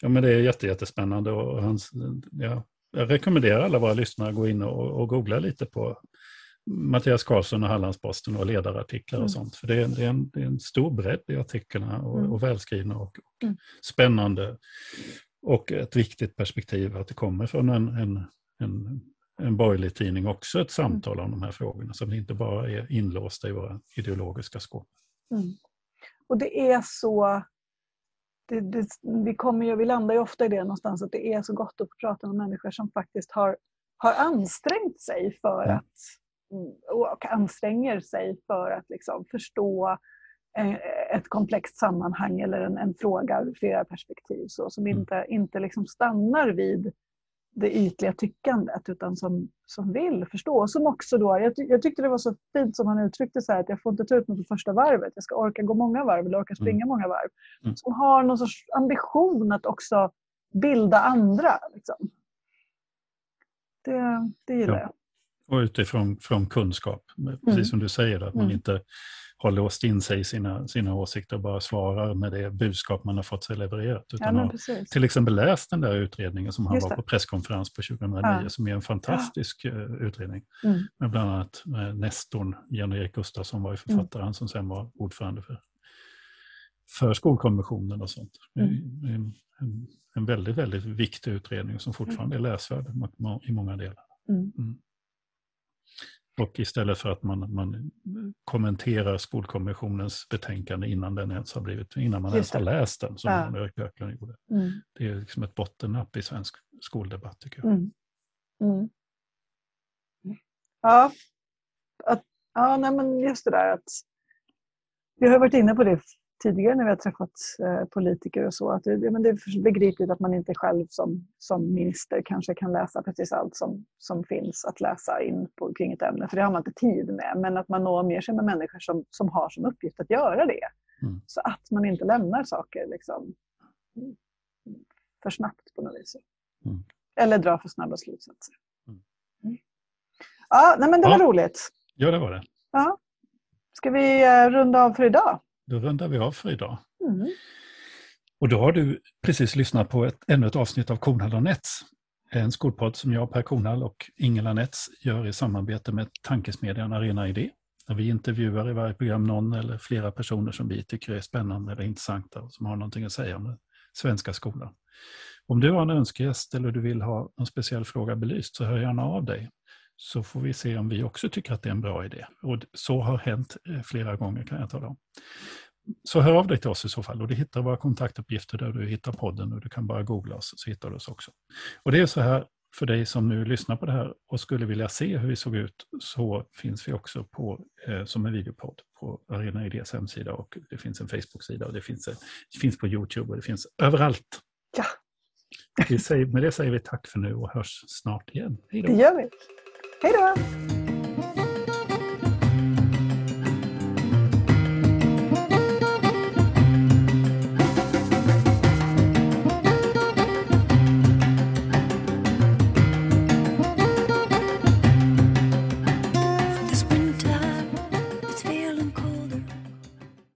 S1: Ja, men det är jätte, jättespännande. Och hans, ja, jag rekommenderar alla våra lyssnare att gå in och, och googla lite på Mattias Karlsson och Hallandsposten och ledarartiklar och mm. sånt. För det är, det, är en, det är, en, stor bredd i artiklarna och, mm. och välskrivna och, och mm. spännande. Och ett viktigt perspektiv att det kommer från en, en, en, en borgerlig tidning också ett samtal om de här frågorna. Så att vi inte bara är inlåsta i våra ideologiska skåp.
S2: Mm. Och det är så det, det, vi, kommer ju, vi landar ju ofta i det någonstans att det är så gott att prata med människor som faktiskt har, har ansträngt sig för mm. att och anstränger sig för att liksom förstå eh, ett komplext sammanhang eller en, en fråga ur flera perspektiv. Så, som mm. inte, inte liksom stannar vid det ytliga tyckandet utan som, som vill förstå. Som också då, jag, jag tyckte det var så fint som han uttryckte så här, att jag får inte ta ut mig på första varvet. Jag ska orka gå många varv eller orka springa mm. många varv. Mm. Som har någon sorts ambition att också bilda andra. Liksom. Det, det gillar ja. jag.
S1: Och utifrån från kunskap, precis mm. som du säger, att man mm. inte har låst in sig i sina, sina åsikter och bara svarar med det budskap man har fått sig levererat. Utan
S2: Ja,
S1: har till exempel läst den där utredningen som han
S2: Just
S1: var på presskonferens på 2009,
S2: Ja.
S1: som är en fantastisk eh, utredning.
S2: Mm.
S1: Med bland annat eh, Nestorn, Jan-Erik Gustafsson var ju
S2: Mm.
S1: författaren som sen var ordförande för, för skolkommissionen och sånt.
S2: Mm.
S1: En, en, en väldigt, väldigt viktig utredning som fortfarande är läsvärd i många delar.
S2: Mm.
S1: Och istället för att man, man kommenterar skolkommissionens betänkande innan, den ens har blivit, innan man ens har läst den, som
S2: Ja.
S1: Jan-Erik Björklund gjorde.
S2: Mm.
S1: Det är liksom ett bottennapp i svensk skoldebatt tycker jag.
S2: Mm. Mm. Ja, att, ja nej, men just det där att vi har varit inne på det tidigare när vi har träffat eh, politiker och så. Att det, men det är begripligt att man inte själv som, som minister kanske kan läsa precis allt som, som finns att läsa in på, kring ett ämne, för det har man inte tid med. Men att man når mer sig med människor som, som har som uppgift att göra det.
S1: Mm.
S2: Så att man inte lämnar saker liksom, för snabbt på något vis.
S1: Mm.
S2: Eller drar för snabba slutsatser.
S1: Mm.
S2: Mm. Ja, nej, men det var
S1: Ja.
S2: roligt.
S1: Ja, det var det.
S2: Ja. Ska vi eh, runda av för idag?
S1: Då rundar vi av för idag.
S2: Mm.
S1: Och då har du precis lyssnat på ett, ännu ett avsnitt av Kornhall och Nets. En skolpodd som jag, Per Kornhall och Ingela Nets gör i samarbete med tankesmedjan Arena Idé. Där vi intervjuar i varje program någon eller flera personer som vi tycker är spännande eller intressanta och som har någonting att säga om den svenska skolan. Om du har en önskegäst eller du vill ha någon speciell fråga belyst så hör gärna av dig. Så får vi se om vi också tycker att det är en bra idé. Och så har hänt eh, flera gånger kan jag tala om. Så hör av dig till oss i så fall och du hittar våra kontaktuppgifter där du hittar podden och du kan bara googla oss så hittar du oss också. Och det är så här för dig som nu lyssnar på det här och skulle vilja se hur vi såg ut så finns vi också på, eh, som en videopodd på Arena Idés hemsida och det finns en Facebook-sida och det finns, det finns på Youtube och det finns överallt.
S2: Ja.
S1: Vi säger, med det säger vi tack för nu och hörs snart igen. Hej då!
S2: Det gör vi. Hej då!